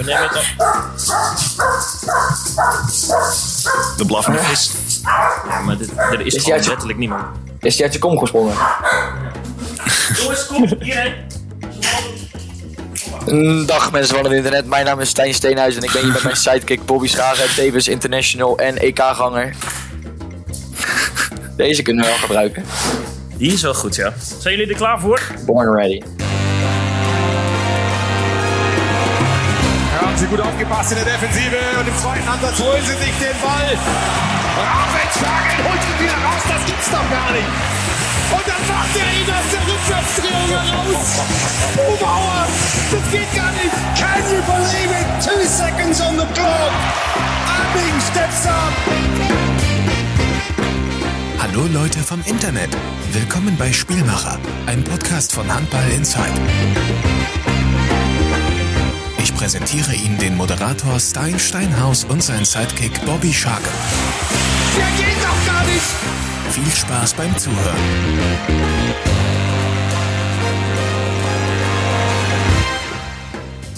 We nemen het op. De blaffende vis. Ja, maar dit, er is Is gewoon letterlijk niemand. Is die uit je kom gesprongen? Jongens, kom hierheen. Dag mensen van het internet, mijn naam is Stijn Steenhuis en ik ben hier met mijn sidekick Bobby Schagen, tevens international en EK-ganger. Deze kunnen we wel gebruiken. Die is wel goed, ja. Zijn jullie er klaar voor? Born ready. Sie gut aufgepasst in der Defensive und im zweiten Ansatz holen sie sich den Ball. Raffenschagen holt ihn wieder raus, das gibt's doch gar nicht. Und dann macht er ihn aus der Rückwärtsdrehung heraus. Bubauer, das geht gar nicht. Can you believe it? Two seconds on the clock. Abing steps up. Hallo Leute vom Internet. Willkommen bei Spielmacher, ein Podcast von Handball Inside. Ich präsentiere Ihnen den Moderator Stein Steinhaus und seinen Sidekick Bobby Scharke. Der geht doch gar nicht. Viel Spaß beim Zuhören.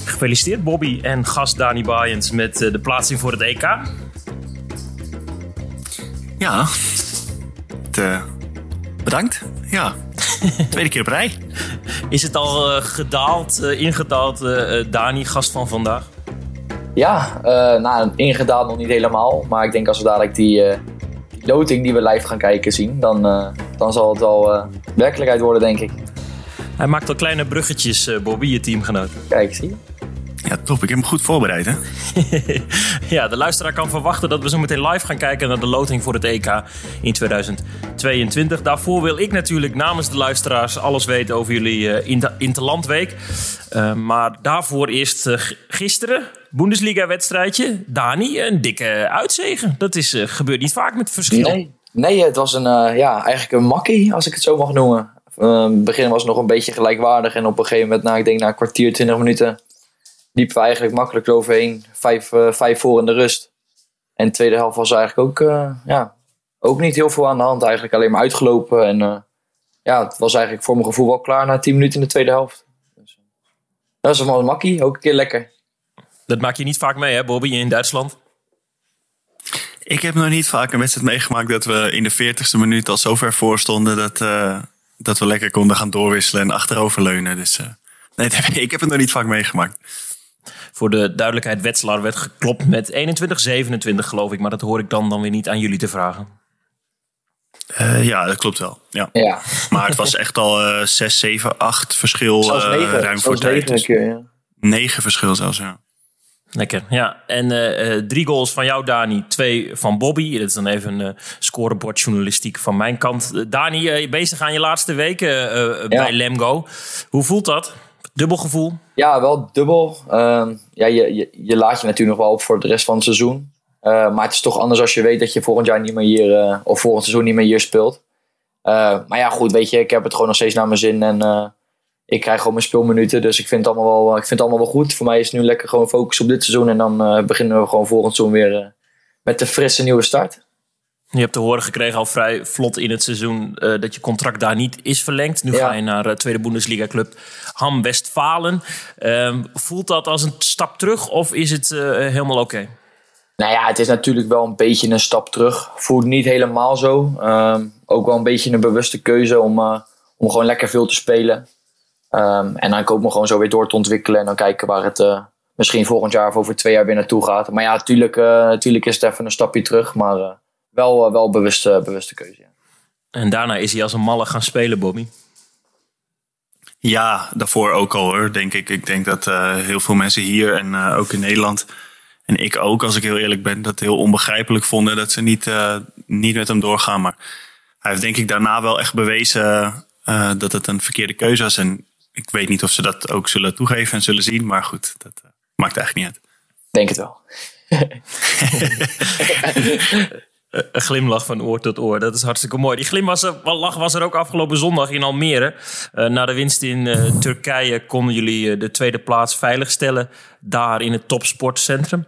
Gefeliciteerd Bobby en gast Dani Baaiens met eh, de plaatsing voor het EK. Ja. Eh, bedankt. Ja. Tweede keer op rij. Is het al eh, gedaald, eh, ingedaald, eh, Dani, gast van vandaag? Ja, eh nou, ingedaald nog niet helemaal, maar ik denk als we dadelijk die, eh, die loting die we live gaan kijken zien, dan, eh, dan zal het wel eh, werkelijkheid worden denk ik. Hij maakt al kleine bruggetjes, eh, Bobby, je teamgenoot. Kijk, zie je? Ja, top. Ik heb hem goed voorbereid, hè? ja, de luisteraar kan verwachten dat we zo meteen live gaan kijken naar de loting voor het EK in 2022. Daarvoor wil ik natuurlijk namens de luisteraars alles weten over jullie eh, inter- Interlandweek. Eh, maar daarvoor eerst eh, gisteren, Bundesliga-wedstrijdje. Dani, een dikke uitzegen. Dat is, eh, gebeurt niet vaak met verschil. Nee, nee het was een, eh, ja, eigenlijk een makkie, als ik het zo mag noemen. Eh, het begin was nog een beetje gelijkwaardig en op een gegeven moment, nou, ik denk na een kwartier, twintig minuten, liepen we eigenlijk makkelijk eroverheen. Vijf, eh, vijf voor in de rust. En de tweede helft was eigenlijk ook, eh, ja, ook niet heel veel aan de hand. Eigenlijk alleen maar uitgelopen. En eh, ja, het was eigenlijk voor mijn gevoel wel klaar na tien minuten in de tweede helft. Dus, dat was wel een makkie, ook een keer lekker. Dat maak je niet vaak mee, hè, Bobby, in Duitsland? Ik heb nog niet vaak een wedstrijd meegemaakt dat we in de 40ste minuut al zo ver voor stonden dat, eh, dat we lekker konden gaan doorwisselen en achteroverleunen. Dus eh, nee, ik heb het nog niet vaak meegemaakt. Voor de duidelijkheid, Wetzlar werd geklopt met 21-27 geloof ik. Maar dat hoor ik dan, dan weer niet aan jullie te vragen. Eh, ja, dat klopt wel. Ja. Ja, Maar het was echt al eh 6, 7, 8 verschil eh, negen, ruim voor tijd. negen een Dus keer, ja. 9 verschil zelfs, ja. Lekker, ja. En eh, eh, drie goals van jou, Dani. Twee van Bobby. Dat is dan even een scorebordjournalistiek van mijn kant. Dani, eh, je bezig aan je laatste weken bij Lemgo. Hoe voelt dat? Dubbel gevoel? Ja, wel dubbel. Ehm, ja, je, je, je laat je natuurlijk nog wel op voor de rest van het seizoen. Eh, maar het is toch anders als je weet dat je volgend jaar niet meer hier, eh, of volgend seizoen niet meer hier speelt. Eh, maar ja, goed, weet je, ik heb het gewoon nog steeds naar mijn zin en ik krijg gewoon mijn speelminuten. Dus ik vind, het allemaal wel, ik vind het allemaal wel goed. Voor mij is het nu lekker gewoon focus op dit seizoen en dan beginnen we gewoon volgend seizoen weer met de frisse nieuwe start. Je hebt te horen gekregen al vrij vlot in het seizoen eh, dat je contract daar niet is verlengd. Nu Ja. ga je naar de tweede Bundesliga club Ham Westfalen. Ehm, voelt dat als een stap terug of is het eh, helemaal oké? Nou ja, het is natuurlijk wel een beetje een stap terug. Voelt niet helemaal zo. Ehm, ook wel een beetje een bewuste keuze om, eh, om gewoon lekker veel te spelen. Ehm, en dan ook me gewoon zo weer door te ontwikkelen. En dan kijken waar het eh, misschien volgend jaar of over twee jaar weer naartoe gaat. Maar ja, natuurlijk, eh, natuurlijk is het even een stapje terug. Maar eh, wel, eh, wel bewuste, bewuste keuze. Ja. En daarna is hij als een malle gaan spelen, Bobby. Ja, daarvoor ook al hoor, denk ik. Ik denk dat eh, heel veel mensen hier en eh, ook in Nederland... en ik ook, als ik heel eerlijk ben... dat heel onbegrijpelijk vonden dat ze niet, eh, niet met hem doorgaan. Maar hij heeft denk ik daarna wel echt bewezen... eh, dat het een verkeerde keuze was. En ik weet niet of ze dat ook zullen toegeven en zullen zien. Maar goed, dat maakt eigenlijk niet uit. Denk het wel. een glimlach van oor tot oor. Dat is hartstikke mooi. Die glimlach was er ook afgelopen zondag in Almere. Uh, na de winst in uh, Turkije konden jullie uh, de tweede plaats veiligstellen. Daar in het topsportcentrum.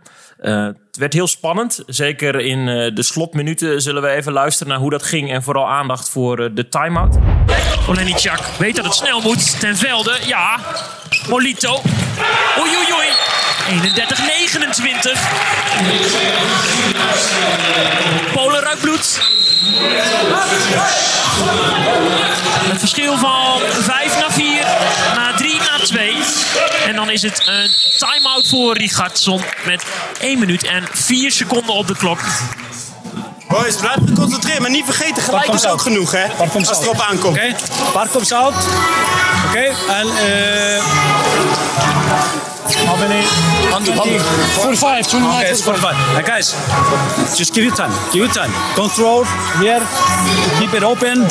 Het werd heel spannend. Zeker in de slotminuten zullen we even luisteren naar hoe dat ging. En vooral aandacht voor de time-out. Olenicak weet dat het snel moet. Ten velde, ja. Molito. Oei, oei, oei. 31-29. Polen ruikt bloed. Een verschil van 5 naar 4, naar 3 naar 2. En dan is het een time-out voor Richardson met 1 minuut en 4 seconden op de klok. Boys, blijf geconcentreerd, maar niet vergeten, gelijk is ook genoeg, hè? Als het erop aankomt. Oké, okay. Park op zout. Oké, okay. en eh... Uh... How many? 45, 29. Okay, 45. And guys, just give it time. Give it time. Control, here, keep it open,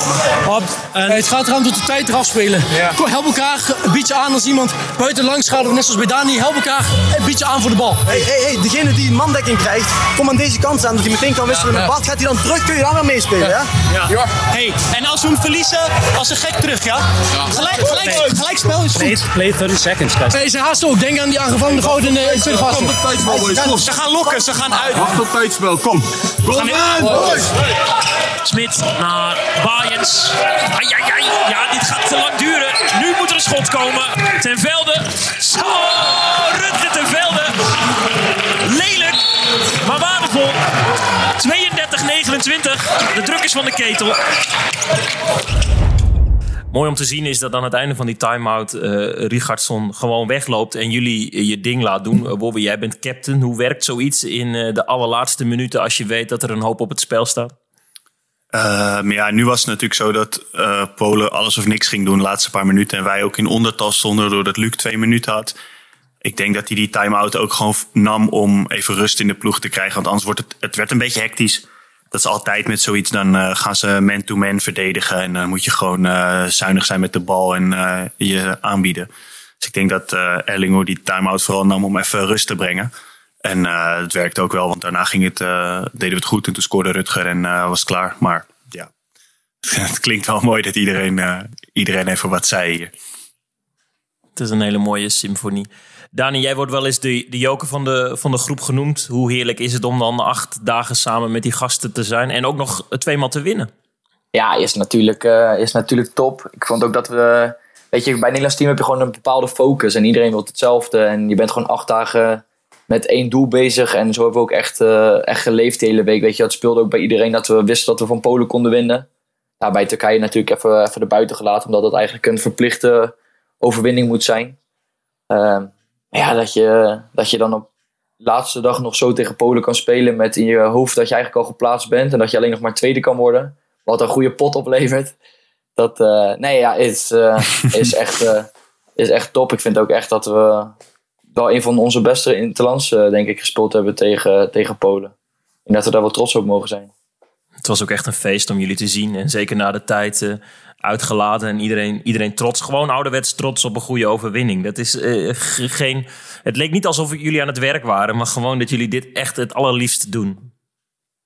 up. And... Hey, het gaat eraan tot de tijd eraf spelen. Yeah. Help elkaar een beetje aan als iemand buiten langs gaat, net zoals bij Dani. Help elkaar een beetje aan voor de bal. Hey, hey, hey, degene die mandekking krijgt, kom aan deze kant aan, dat hij meteen kan wisselen ja, met Bart. Gaat hij dan terug, kun je dan weer meespelen, ja? Ja. ja. Hey, en als we hem verliezen, als een gek terug, ja? Gelijk, gelijk, gelijk spel is goed. Play, play 30 seconds, guys. Hey, ze haast ook. Denk aan die tweede fase. Ze gaan lokken, ze gaan uit. Wacht op tijdspel, kom. Kom in, Smit naar Bayens. Ai, ai, ai. Ja, dit gaat te lang duren. Nu moet er een schot komen. Ten Velde. Oh, Rutger ten Velde. Lelijk, maar waardevol. 32-29. De druk is van de ketel. Mooi om te zien is dat aan het einde van die time-out uh, Richardson gewoon wegloopt en jullie je ding laat doen. Uh, Bobby, jij bent captain. Hoe werkt zoiets in uh, de allerlaatste minuten als je weet dat er een hoop op het spel staat? maar ja, nu was het natuurlijk zo dat Polen alles of niks ging doen de laatste paar minuten. En wij ook in ondertal stonden doordat Luc twee minuten had. Ik denk dat hij die time-out ook gewoon nam om even rust in de ploeg te krijgen. Want anders wordt het, het werd een beetje hectisch dat is altijd met zoiets. Dan uh, gaan ze man-to-man verdedigen. En dan moet je gewoon uh, zuinig zijn met de bal en uh, je aanbieden. Dus ik denk dat Erlingo die time-out vooral nam om even rust te brengen. En het werkte ook wel, want daarna ging het, deden we het goed. En toen scoorde Rutger en was klaar. Maar ja, het klinkt wel mooi dat iedereen, iedereen even wat zei hier. Het is een hele mooie symfonie. Dani, jij wordt wel eens de, de joker van de, van de groep genoemd. Hoe heerlijk is het om dan acht dagen samen met die gasten te zijn en ook nog tweemaal te winnen? Ja, is natuurlijk, uh, is natuurlijk top. Ik vond ook dat we. Weet je, bij het Nederlands team heb je gewoon een bepaalde focus en iedereen wil hetzelfde. En je bent gewoon acht dagen met één doel bezig. En zo hebben we ook echt, uh, echt geleefd de hele week. Weet je, het speelde ook bij iedereen dat we wisten dat we van Polen konden winnen. Ja, bij Turkije natuurlijk even, even erbuiten gelaten, omdat het eigenlijk een verplichte overwinning moet zijn. Uh, ja, dat je, dat je dan op laatste dag nog zo tegen Polen kan spelen met in je hoofd dat je eigenlijk al geplaatst bent en dat je alleen nog maar tweede kan worden. Wat een goede pot oplevert. Dat, uh, nee, ja, is, uh, is, echt, uh, is echt top. Ik vind ook echt dat we wel een van onze beste interlands, denk ik, gespeeld hebben tegen, tegen Polen. En dat we daar wel trots op mogen zijn. Het was ook echt een feest om jullie te zien. En zeker na de tijd uitgelaten en iedereen, iedereen trots. Gewoon ouderwets trots op een goede overwinning. Dat is uh, geen. Het leek niet alsof jullie aan het werk waren, maar gewoon dat jullie dit echt het allerliefst doen.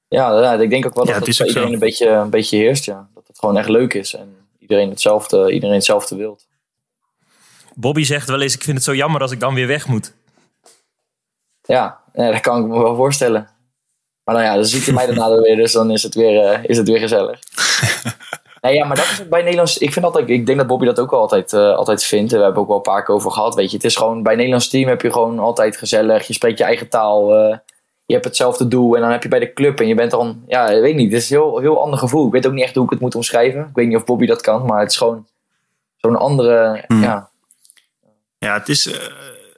Ja, ja ik denk ook wel dat het, bij iedereen een beetje, een beetje heerst. Ja. Dat het gewoon echt leuk is en iedereen hetzelfde, iedereen hetzelfde wilt. Bobby zegt wel eens: Ik vind het zo jammer als ik dan weer weg moet. Ja, ja dat kan ik me wel voorstellen. Maar nou ja, dan ziet hij mij daarna weer, dus dan is het weer, uh, is het weer gezellig. Ja, maar dat is bij Nederlands. Ik vind altijd, ik denk dat Bobby dat ook wel altijd, uh, altijd vindt. We hebben ook wel een paar keer over gehad. Weet je, het is gewoon bij Nederlands team heb je gewoon altijd gezellig. Je spreekt je eigen taal. Uh, je hebt hetzelfde doel. En dan heb je bij de club en je bent dan, ja, ik weet niet. Het is een heel, heel ander gevoel. Ik weet ook niet echt hoe ik het moet omschrijven. Ik weet niet of Bobby dat kan, maar het is gewoon zo'n andere, hmm. ja. Ja, het is, uh,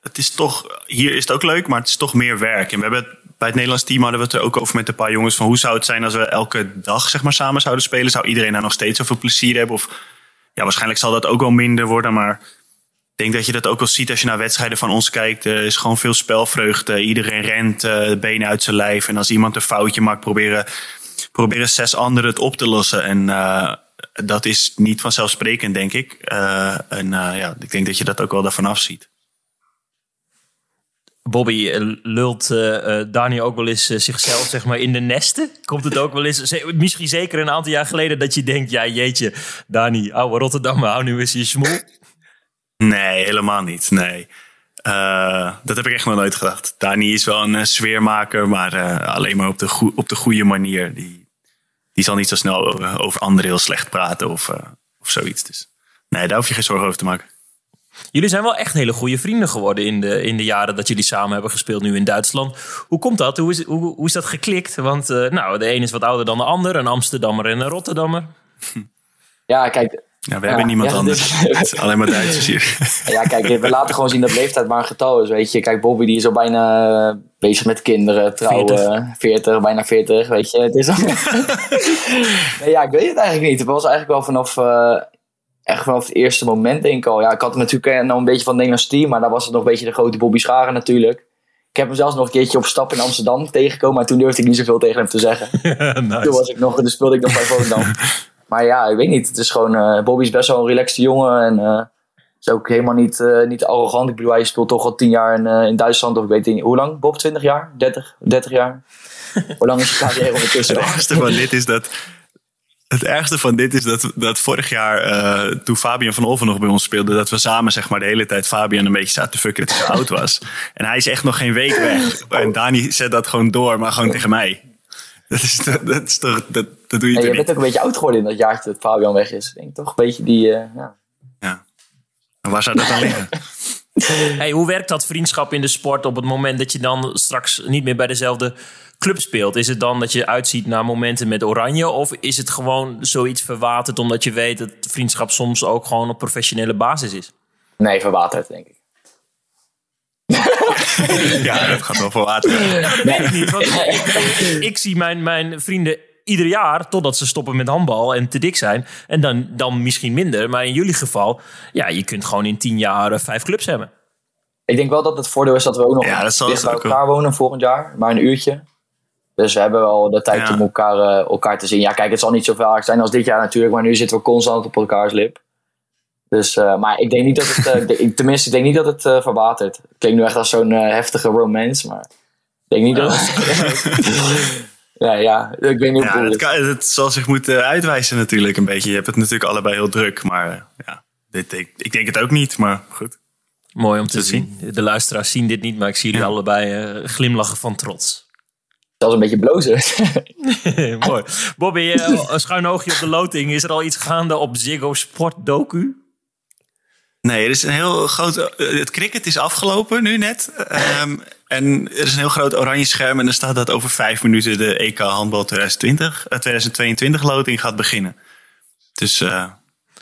het is toch, hier is het ook leuk, maar het is toch meer werk. En we hebben bij het Nederlands team hadden we het er ook over met een paar jongens. Van hoe zou het zijn als we elke dag zeg maar, samen zouden spelen? Zou iedereen daar nog steeds zoveel plezier hebben? Of ja, waarschijnlijk zal dat ook wel minder worden. Maar ik denk dat je dat ook wel ziet als je naar wedstrijden van ons kijkt. Er is gewoon veel spelvreugde. Iedereen rent uh, de benen uit zijn lijf. En als iemand een foutje maakt, proberen, proberen zes anderen het op te lossen. En uh, dat is niet vanzelfsprekend, denk ik. Uh, en ja, ik denk dat je dat ook wel daarvan afziet. Bobby, eh, lult uh, Dani ook wel eens zichzelf zeg maar, in de nesten? Komt het ook wel eens, misschien zeker een aantal jaar geleden, dat je denkt, ja jeetje, Dani, ouwe Rotterdam, hou nu eens je smoel? Nee, helemaal niet, nee. dat heb ik echt nog nooit gedacht. Dani is wel een sfeermaker, maar alleen maar op de, op de goede manier. Die, die zal niet zo snel over, over anderen heel slecht praten of, of zoiets. Dus nee, daar hoef je geen zorgen over te maken. Jullie zijn wel echt hele goede vrienden geworden in de, in de jaren dat jullie samen hebben gespeeld nu in Duitsland. Hoe komt dat? Hoe is, hoe, hoe is dat geklikt? Want uh, nou, de een is wat ouder dan de ander, een Amsterdammer en een Rotterdammer. Ja, kijk. Ja, we hebben niemand anders. Dus, alleen maar Duitsers hier. Ja, kijk, we laten gewoon zien dat leeftijd maar een getal is, weet je. Kijk, Bobby die is al bijna bezig met kinderen, trouwen, 40, bijna 40, weet je. Het is al... nee, ja, ik weet het eigenlijk niet. Het was eigenlijk wel vanaf... Uh, echt vanaf het eerste moment denk ik al. Ja, ik had natuurlijk eh, nog een beetje van Nederlands team, maar daar was het nog een beetje de grote Bobby Scharen natuurlijk. Ik heb hem zelfs nog een keertje op stap in Amsterdam tegengekomen, maar toen durfde ik niet zoveel tegen hem te zeggen. nice. Toen was ik nog, dus speelde ik nog bij Volendam. maar ja, ik weet niet. Het is gewoon, uh, Bobby is best wel een relaxte jongen en uh, is ook helemaal niet, uh, niet arrogant. Ik bedoel, hij speelt toch al tien jaar in, in Duitsland, of ik weet niet, hoe lang? Bob, 20 jaar? 30, 30 jaar? hoe lang is je carrière ondertussen? Het van dit is dat het ergste van dit is dat, dat vorig jaar, uh, toen Fabian van Olven nog bij ons speelde, dat we samen zeg maar de hele tijd Fabian een beetje zaten te fucken dat hij zo oud was. En hij is echt nog geen week weg. En Dani zet dat gewoon door, maar gewoon tegen mij. Dat is, dat is toch, dat, dat doe je ja, Je bent ook een beetje oud geworden in dat jaartje dat Fabian weg is. Denk toch een beetje die, uh, ja. ja. En waar zou dat dan liggen? Hey, hoe werkt dat vriendschap in de sport op het moment dat je dan straks niet meer bij dezelfde club speelt? Is het dan dat je uitziet naar momenten met Oranje? Of is het gewoon zoiets verwaterd omdat je weet dat vriendschap soms ook gewoon op professionele basis is? Nee, verwaterd denk ik. ja, dat gaat wel verwaterd. Ja, dat weet ik niet. Want ik, ik, zie mijn, mijn vrienden ieder jaar totdat ze stoppen met handbal en te dik zijn. En dan, dan misschien minder. Maar in jullie geval, ja, je kunt gewoon in tien jaar vijf clubs hebben. Ik denk wel dat het voordeel is dat we ook nog ja, dicht bij elkaar wonen volgend jaar. Maar een uurtje. Dus we hebben wel de tijd om elkaar, uh, elkaar te zien. Ja, kijk, het zal niet zo vaak zijn als dit jaar natuurlijk. Maar nu zitten we constant op elkaars lip. Dus, uh, maar ik denk niet dat het, uh, tenminste, ik denk niet dat het uh, verwatert. Het klinkt nu echt als zo'n heftige romance, maar ik denk niet dat het... ja, ja, ik weet niet ja, het, kan, het zal zich moeten uitwijzen natuurlijk een beetje. Je hebt het natuurlijk allebei heel druk, maar ja, dit, ik, ik denk het ook niet, maar goed. Mooi om te, zien. zien. De luisteraars zien dit niet, maar ik zie jullie allebei glimlachen van trots zelfs een beetje blozen. Mooi. Bobby, eh, een schuin oogje op de loting. Is er al iets gaande op Ziggo Sport Doku? Nee, er is een heel groot. Eh, het cricket is afgelopen nu net. Um, en er is een heel groot oranje scherm. En er staat dat over vijf minuten de EK Handbal 2020, 2022 loting gaat beginnen. Dus uh,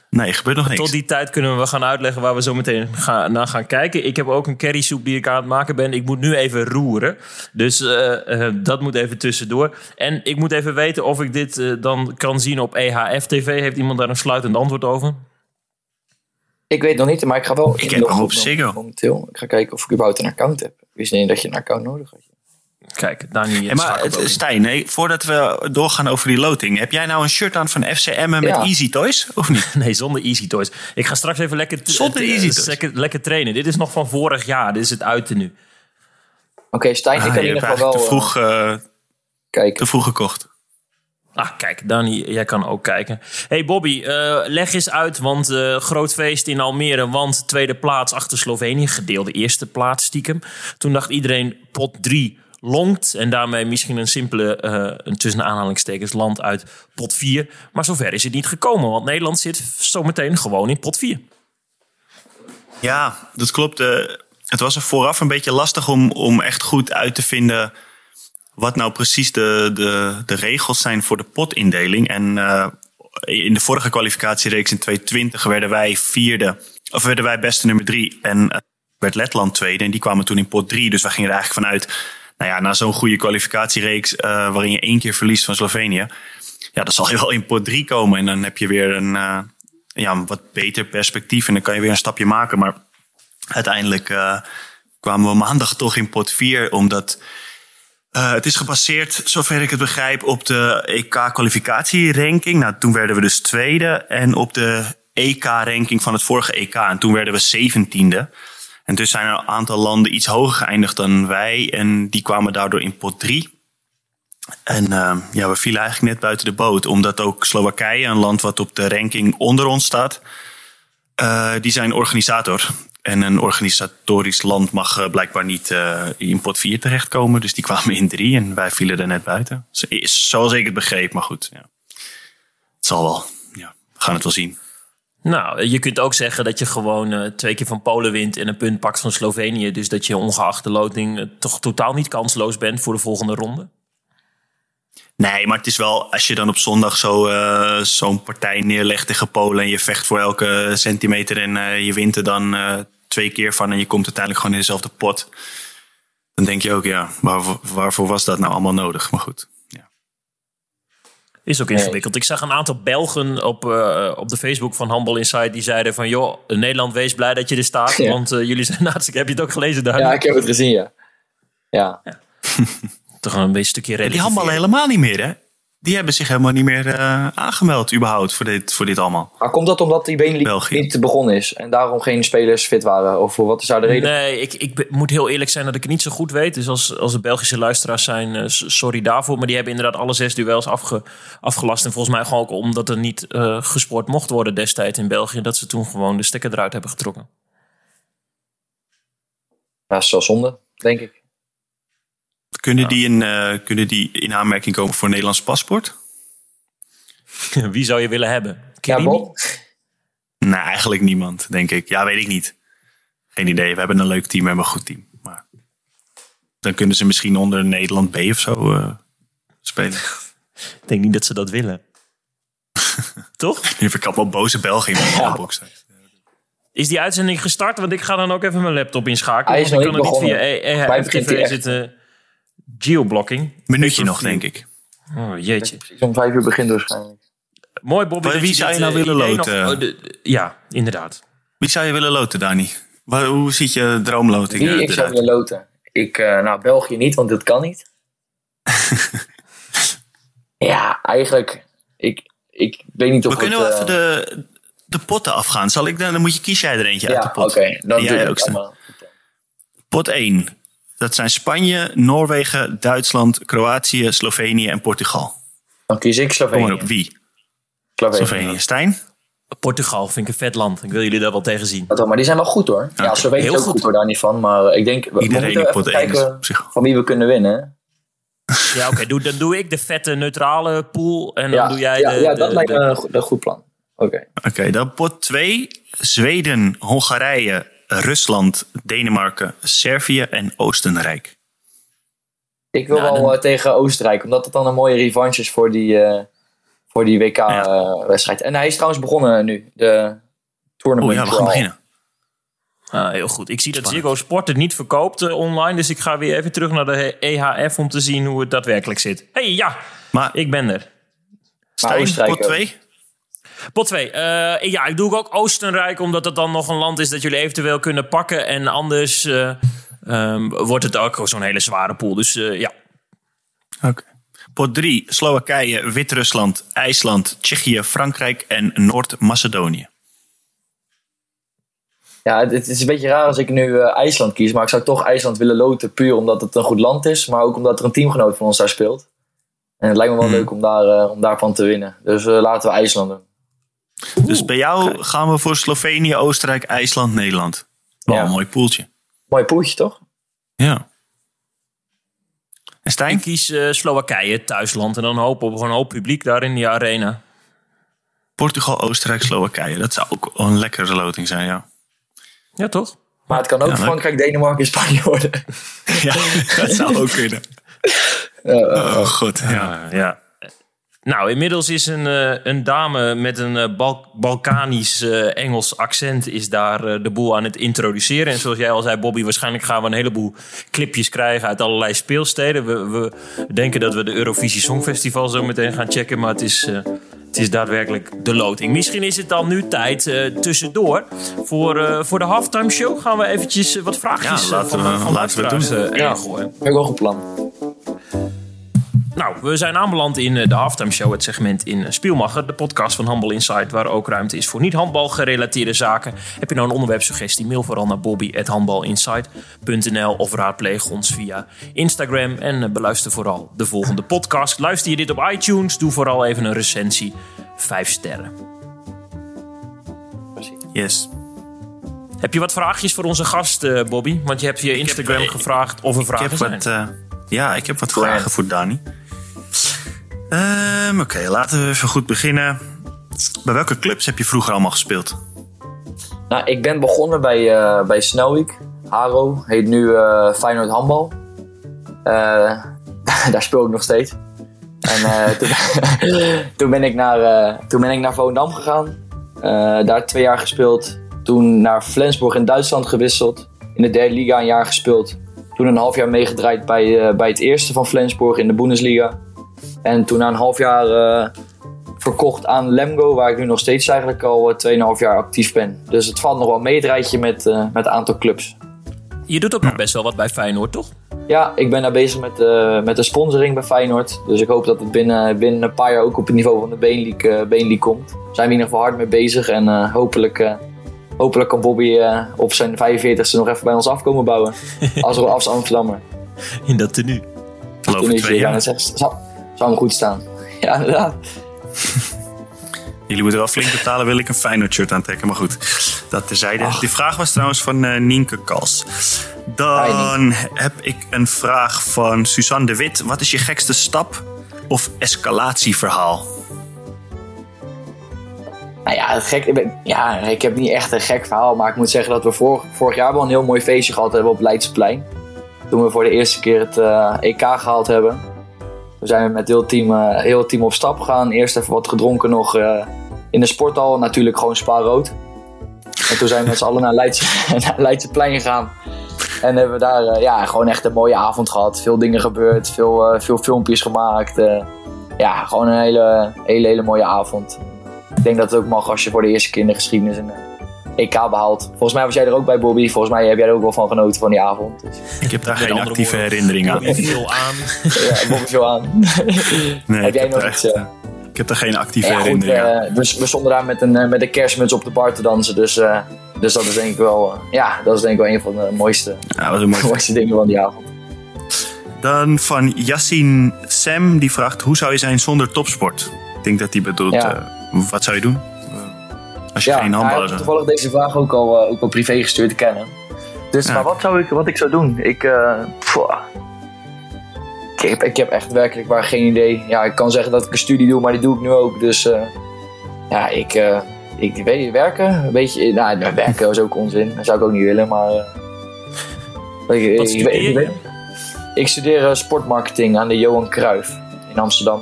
Nee, gebeurt nog niks. Tot die tijd kunnen we gaan uitleggen waar we zo meteen gaan, naar gaan kijken. Ik heb ook een currysoep die ik aan het maken ben. Ik moet nu even roeren. Dus uh, uh, dat moet even tussendoor. En ik moet even weten of ik dit uh, dan kan zien op EHF TV. Heeft iemand daar een sluitend antwoord over? Ik weet nog niet, maar ik ga wel... Ik heb hem op Ziggo. Momenteel. Ik ga kijken of ik überhaupt een account heb. Ik wist niet dat je een account nodig had. Kijk, Dani. Hey, maar Stijn, nee, voordat we doorgaan over die loting. Heb jij nou een shirt aan van FCM met Easy Toys? Of niet? Nee, zonder Easy Toys. Ik ga straks even lekker, zonder easy toys. Lekker, lekker, trainen. Dit is nog van vorig jaar. Dit is het uit nu. Oké, okay, Stijn, ik ah, kan in ieder geval wel... Te vroeg, uh, kijken. te vroeg gekocht. Ah, kijk, Dani, jij kan ook kijken. Hey Bobby, uh, leg eens uit, want uh, groot feest in Almere, want tweede plaats achter Slovenië, gedeelde eerste plaats stiekem. Toen dacht iedereen pot 3 longt. En daarmee misschien een simpele, uh, tussen aanhalingstekens, land uit pot 4. Maar zover is het niet gekomen, want Nederland zit zometeen gewoon in pot 4. Ja, dat klopt. Uh, het was er vooraf een beetje lastig om, om echt goed uit te vinden wat nou precies de, de, de regels zijn voor de potindeling. En uh, in de vorige kwalificatiereeks in 2020 werden wij vierde, of werden wij beste nummer drie. En werd Letland tweede. En die kwamen toen in pot 3. Dus wij gingen er eigenlijk vanuit nou ja, na zo'n goede kwalificatiereeks uh, waarin je één keer verliest van Slovenië. Ja, dan zal je wel in pot 3 komen. En dan heb je weer een, uh, ja, wat beter perspectief. En dan kan je weer een stapje maken. Maar uiteindelijk uh, kwamen we maandag toch in pot 4. Omdat het is gebaseerd, zover ik het begrijp, op de EK-kwalificatieranking. Nou, toen werden we dus tweede. En op de EK-ranking van het vorige EK. En toen werden we zeventiende. En dus zijn er een aantal landen iets hoger geëindigd dan wij. En die kwamen daardoor in pot 3. En uh, ja, we vielen eigenlijk net buiten de boot. Omdat ook Slowakije, een land wat op de ranking onder ons staat, uh, die zijn organisator. En een organisatorisch land mag uh, blijkbaar niet uh, in pot 4 terechtkomen. Dus die kwamen in 3 en wij vielen er net buiten. Zoals ik het begreep, maar goed. Het zal wel. Ja, we gaan het wel zien. Nou, je kunt ook zeggen dat je gewoon uh, twee keer van Polen wint en een punt pakt van Slovenië. Dus dat je ongeacht de loting uh, toch totaal niet kansloos bent voor de volgende ronde. Nee, maar het is wel, als je dan op zondag zo, uh, zo'n partij neerlegt tegen Polen en je vecht voor elke centimeter en je wint er dan twee keer van en je komt uiteindelijk gewoon in dezelfde pot. Dan denk je ook, ja, waar, waarvoor was dat nou allemaal nodig? Maar goed. Is ook ingewikkeld. Ik zag een aantal Belgen op, uh, op de Facebook van Handball Inside die zeiden van... joh, Nederland, wees blij dat je er staat. Ja. Want uh, jullie zijn hartstikke... Heb je het ook gelezen daar? Ja, ik heb het gezien, ja. Ja. ja. Toch een beetje stukje redelijk. Die handballen helemaal niet meer, hè? Die hebben zich helemaal niet meer uh, aangemeld überhaupt voor dit, voor dit allemaal. Maar komt dat omdat die Benelux niet begonnen is en daarom geen spelers fit waren? Of wat zou de reden? Nee, ik, ik moet heel eerlijk zijn dat ik het niet zo goed weet. Dus als, als er Belgische luisteraars zijn, uh, sorry daarvoor. Maar die hebben inderdaad alle zes duels afge, afgelast. En volgens mij gewoon ook omdat er niet uh, gesport mocht worden destijds in België. Dat ze toen gewoon de stekker eruit hebben getrokken. Ja, dat is wel zonde, denk ik. Kunnen, die in, uh, kunnen die in aanmerking komen voor een Nederlands paspoort? Wie zou je willen hebben? Kerimi? Ja, nou, eigenlijk niemand, denk ik. Ja, weet ik niet. Geen idee. We hebben een leuk team, we hebben een goed team. Maar dan kunnen ze misschien onder Nederland B of zo uh, spelen. ik denk niet dat ze dat willen. Toch? Nu ik allemaal boze Belgen in mijn ja. box. Is die uitzending gestart? Want ik ga dan ook even mijn laptop inschakelen. Hij is nog kan niet via EHF zitten geoblocking. Minuutje nog, denk ik. Oh, jeetje. Om vijf uur begint waarschijnlijk. Mooi, Bobby. Maar wie zou je nou willen loten? Nog, oh, de, ja, inderdaad. Wie zou je willen loten, Dani? Waar, hoe ziet je droomloting Wie ik zou willen loten? Ik, uh, nou, België niet, want dat kan niet. ja, eigenlijk. Ik, ik weet niet of We kunnen het, wel even de, de potten afgaan. Zal ik dan, dan moet je kies jij er eentje ja, uit de pot. oké. Okay, dan Die doe jij ik ook. Pot 1. Dat zijn Spanje, Noorwegen, Duitsland, Kroatië, Slovenië en Portugal. Dan kies ik Kom maar Slovenië. op, wie? Slovenië. Slovenië. Stijn? Portugal vind ik een vet land. Ik wil jullie daar wel tegen zien. Maar die zijn wel goed hoor. Ja, Slovenië is heel ook goed. goed. hoor, daar niet van. Maar ik denk, we Iedereen moeten in pot even 1 is kijken van wie we kunnen winnen. Ja, oké. doe, dan doe ik de vette neutrale pool. En dan Ja, doe jij ja, de... ja de- dat lijkt me een goed, een goed plan. Oké. Oké, dan pot 2. Zweden, Hongarije, Rusland, Denemarken, Servië en Oostenrijk. Ik wil Ja, wel dan- eh, tegen Oostenrijk, omdat het dan een mooie revanche is voor die, eh, voor die WK-wedstrijd. en hij is trouwens begonnen nu, de tournament. Oh ja, we gaan beginnen. Ah, heel goed. Ik zie dat Ziggo Sport het niet verkoopt eh, online. Dus ik ga weer even terug naar de EHF om te zien hoe het daadwerkelijk zit. hey, ja. Maar Ik ben er. Stijn, Oostenrijk pot ook. 2? Pot 2. ja, ik doe ook Oostenrijk, omdat het dan nog een land is dat jullie eventueel kunnen pakken. En anders eh, ehm, wordt het ook zo'n hele zware pool. Dus eh, ja. Oké. Pot 3. Slowakije, Wit-Rusland, IJsland, Tsjechië, Frankrijk en Noord-Macedonië. Ja, het, is een beetje raar als ik nu eh, IJsland kies, maar ik zou toch IJsland willen loten, puur omdat het een goed land is, maar ook omdat er een teamgenoot van ons daar speelt. En het lijkt me wel Hmm. leuk om, daar, eh, om daarvan te winnen. Dus eh, laten we IJsland doen. Dus bij jou gaan we voor Slovenië, Oostenrijk, IJsland, Nederland. Wel Ja. een mooi poeltje. Mooi poeltje, toch? Ja. En Ik Stijn? kies eh, Slowakije, thuisland. En dan hopen op gewoon een hoop publiek daar in die arena. Portugal, Oostenrijk, Slowakije. Dat zou ook wel een lekkere loting zijn, ja. Ja, toch? Maar het kan ook Ja. Frankrijk, Denemarken en Spanje worden. Ja, dat zou ook kunnen. Oh god, ja. Ja. Nou, inmiddels is een, eh, een dame met een eh, Bal- Balkanisch eh, Engels accent is daar de boel aan het introduceren. En zoals jij al zei, Bobby, waarschijnlijk gaan we een heleboel clipjes krijgen uit allerlei speelsteden. We, we denken dat we de Eurovisie Songfestival zo meteen gaan checken, maar het is, eh, het is daadwerkelijk de loting. Misschien is het dan nu tijd eh, tussendoor. Voor, eh, voor de halftime show gaan we eventjes wat vraagjes Ja, laten van, we- van laten we doen. eh, Ja. ik wel een goed plan. Nou, we zijn aanbeland in eh, de Halftime Show, het segment in eh, Spielmacher, de podcast van Handbal Insight, waar ook ruimte is voor niet-handbal gerelateerde zaken. Heb je nou een onderwerpsuggestie? Mail vooral naar bobby.handbalinsight.nl of raadpleeg ons via Instagram en eh, beluister vooral de volgende podcast. Luister je dit op iTunes, doe vooral even een recensie. Vijf sterren. Yes. Heb je wat vraagjes voor onze gast, Bobby? Want je hebt via Instagram gevraagd of er Ik vragen heb zijn. wat, ja, ik heb wat vragen voor Dani. Ehm, Oké, laten we even goed beginnen. Bij welke clubs heb je vroeger allemaal gespeeld? Nou, ik ben begonnen bij, eh bij Snelwijk. Haro heet nu eh Feyenoord Handbal. Eh, daar speel ik nog steeds. En toen, toen, ben ik naar, toen ben ik naar Volendam gegaan. Daar twee jaar gespeeld. Toen naar Flensburg in Duitsland gewisseld. In de derde liga een jaar gespeeld. Toen een half jaar meegedraaid bij, bij het eerste van Flensburg in de Bundesliga. En toen na een half jaar eh, verkocht aan Lemgo, waar ik nu nog steeds eigenlijk al eh, 2,5 jaar actief ben. Dus het valt nog wel mee het rijtje met, eh, met een aantal clubs. Je doet ook nog best wel wat bij Feyenoord, toch? Ja, ik ben daar bezig met, eh, met de sponsoring bij Feyenoord. Dus ik hoop dat het binnen, binnen een paar jaar ook op het niveau van de Beenleague, eh, Beenleague komt. Daar zijn we in ieder geval hard mee bezig. En eh, hopelijk, eh, hopelijk kan Bobby eh, op zijn 45ste nog even bij ons afkomen bouwen. als, als Amsterdammer. In dat tenue. Geloof Toen ik is twee jaar. zegt- zou hem goed staan. Ja, inderdaad. Jullie moeten wel flink betalen, wil ik een Feyenoord shirt aantrekken. Maar goed, dat terzijde. Die vraag was trouwens van eh, Nienke Kals. Dan heb ik een vraag van Suzanne de Wit. Wat is je gekste stap of escalatieverhaal? Nou ja, het gek, ja, ik heb niet echt een gek verhaal, maar ik moet zeggen dat we vorig, vorig jaar wel een heel mooi feestje gehad hebben op Leidseplein. Toen we voor de eerste keer het eh, EK gehaald hebben. We zijn met heel het team, eh, heel team op stap gegaan. Eerst even wat gedronken nog eh, in de sporthal. Natuurlijk gewoon spaarrood. En toen zijn we met z'n allen naar, Leids, naar Leidseplein gegaan. En hebben we daar eh, ja, gewoon echt een mooie avond gehad. Veel dingen gebeurd, veel, veel filmpjes gemaakt. ja, gewoon een hele, hele, hele mooie avond. Ik denk dat het ook mag als je voor de eerste keer in de geschiedenis een EK behaalt. Volgens mij was jij er ook bij, Bobby. Volgens mij heb jij er ook wel van genoten van die avond. Dus, Ik heb daar geen actieve woorden, herinnering aan. Bobby viel aan. ja, Bobby veel aan. Nee, heb ik jij heb nog iets? eh, eh, Ik heb daar geen actieve ja, goed, herinnering aan. eh, dus we stonden daar met een, eh, met een kerstmuts op de bar te dansen. Dus, eh, dus dat is denk ik wel, eh, ja, dat is denk ik wel een van de mooiste, Ja, dat was een mooi mooiste dingen van die avond. Dan van Yassine Sam, die vraagt: hoe zou je zijn zonder topsport? Ik denk dat hij bedoelt: Ja. eh, wat zou je doen? Als je Ja, geen toevallig deze vraag ook al, eh, ook al privé gestuurd te kennen. Dus Ja. maar wat zou ik, wat ik zou doen? Ik, eh, ik, heb, ik heb echt werkelijk waar geen idee. Ja, ik kan zeggen dat ik een studie doe, maar die doe ik nu ook. Dus eh, ja, ik, eh, ik weet werken. Een beetje, nou, nou, werken is ook onzin. Dat zou ik ook niet willen, maar. ik, Wat ik- ik- studeer ik- je? ik- studeer sportmarketing aan de Johan Cruijff in Amsterdam.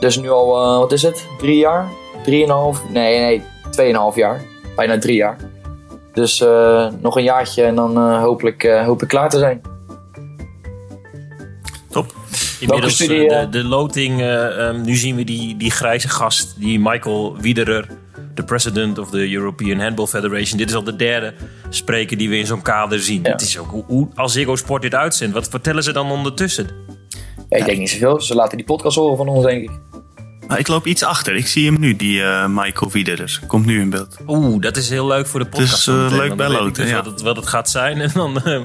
Dus nu al, wat is het? Drie jaar? Drieënhalf? Nee, nee, tweeënhalf jaar. Bijna drie jaar. Dus eh, nog een jaartje en dan eh, hopelijk, eh, hoop ik klaar te zijn. Top. Inmiddels studie, de, de loting. eh, ehm, nu zien we die, die grijze gast, die Michael Wiederer, de president of the European Handball Federation. Dit is al de derde spreker die we in zo'n kader zien. Het is ook hoe, hoe als Ziggo Sport dit uitzendt. Wat vertellen ze dan ondertussen? Ja, ik denk niet zoveel. Ze laten die podcast horen van ons, denk ik. Maar ik loop iets achter. Ik zie hem nu, die eh, Michael Wiederer. Komt nu in beeld. Oeh, dat is heel leuk voor de podcast. Dus, eh, zometeen, leuk want dan weet ik bijloten, dus ja. wat, het, wat het gaat zijn. En dan, eh,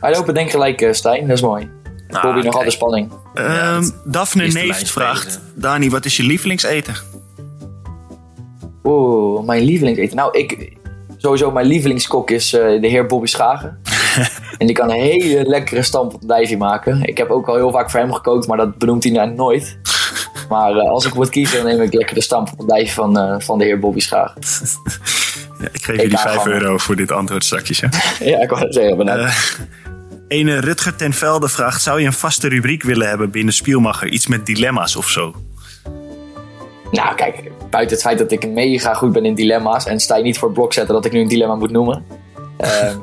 Wij lopen denk ik gelijk, eh, Stijn. Dat is mooi. nou, Bobby nog kijk. altijd spanning. Ehm Daphne Neeft vraagt. Dani, wat is je lievelingseten? Oeh, mijn lievelingseten. Nou, ik, sowieso mijn lievelingskok is eh, de heer Bobby Schagen. en die kan een hele lekkere stampotdijfje maken. Ik heb ook al heel vaak voor hem gekookt, maar dat benoemt hij nou nooit. Maar eh, als ik moet kiezen, dan neem ik lekker de stampotdijfje van, eh, van de heer Bobby Schagen. Ja, ik geef ga 5 gewoon. euro voor dit antwoord straks. Ja. ja, ik wou het zeggen. bedankt. Eh, Ene Rutger ten Velde vraagt: Zou je een vaste rubriek willen hebben binnen Spielmacher? Iets met dilemma's of zo? Nou, kijk, buiten het feit dat ik mega goed ben in dilemma's en sta je niet voor het blok zetten dat ik nu een dilemma moet noemen. ehm,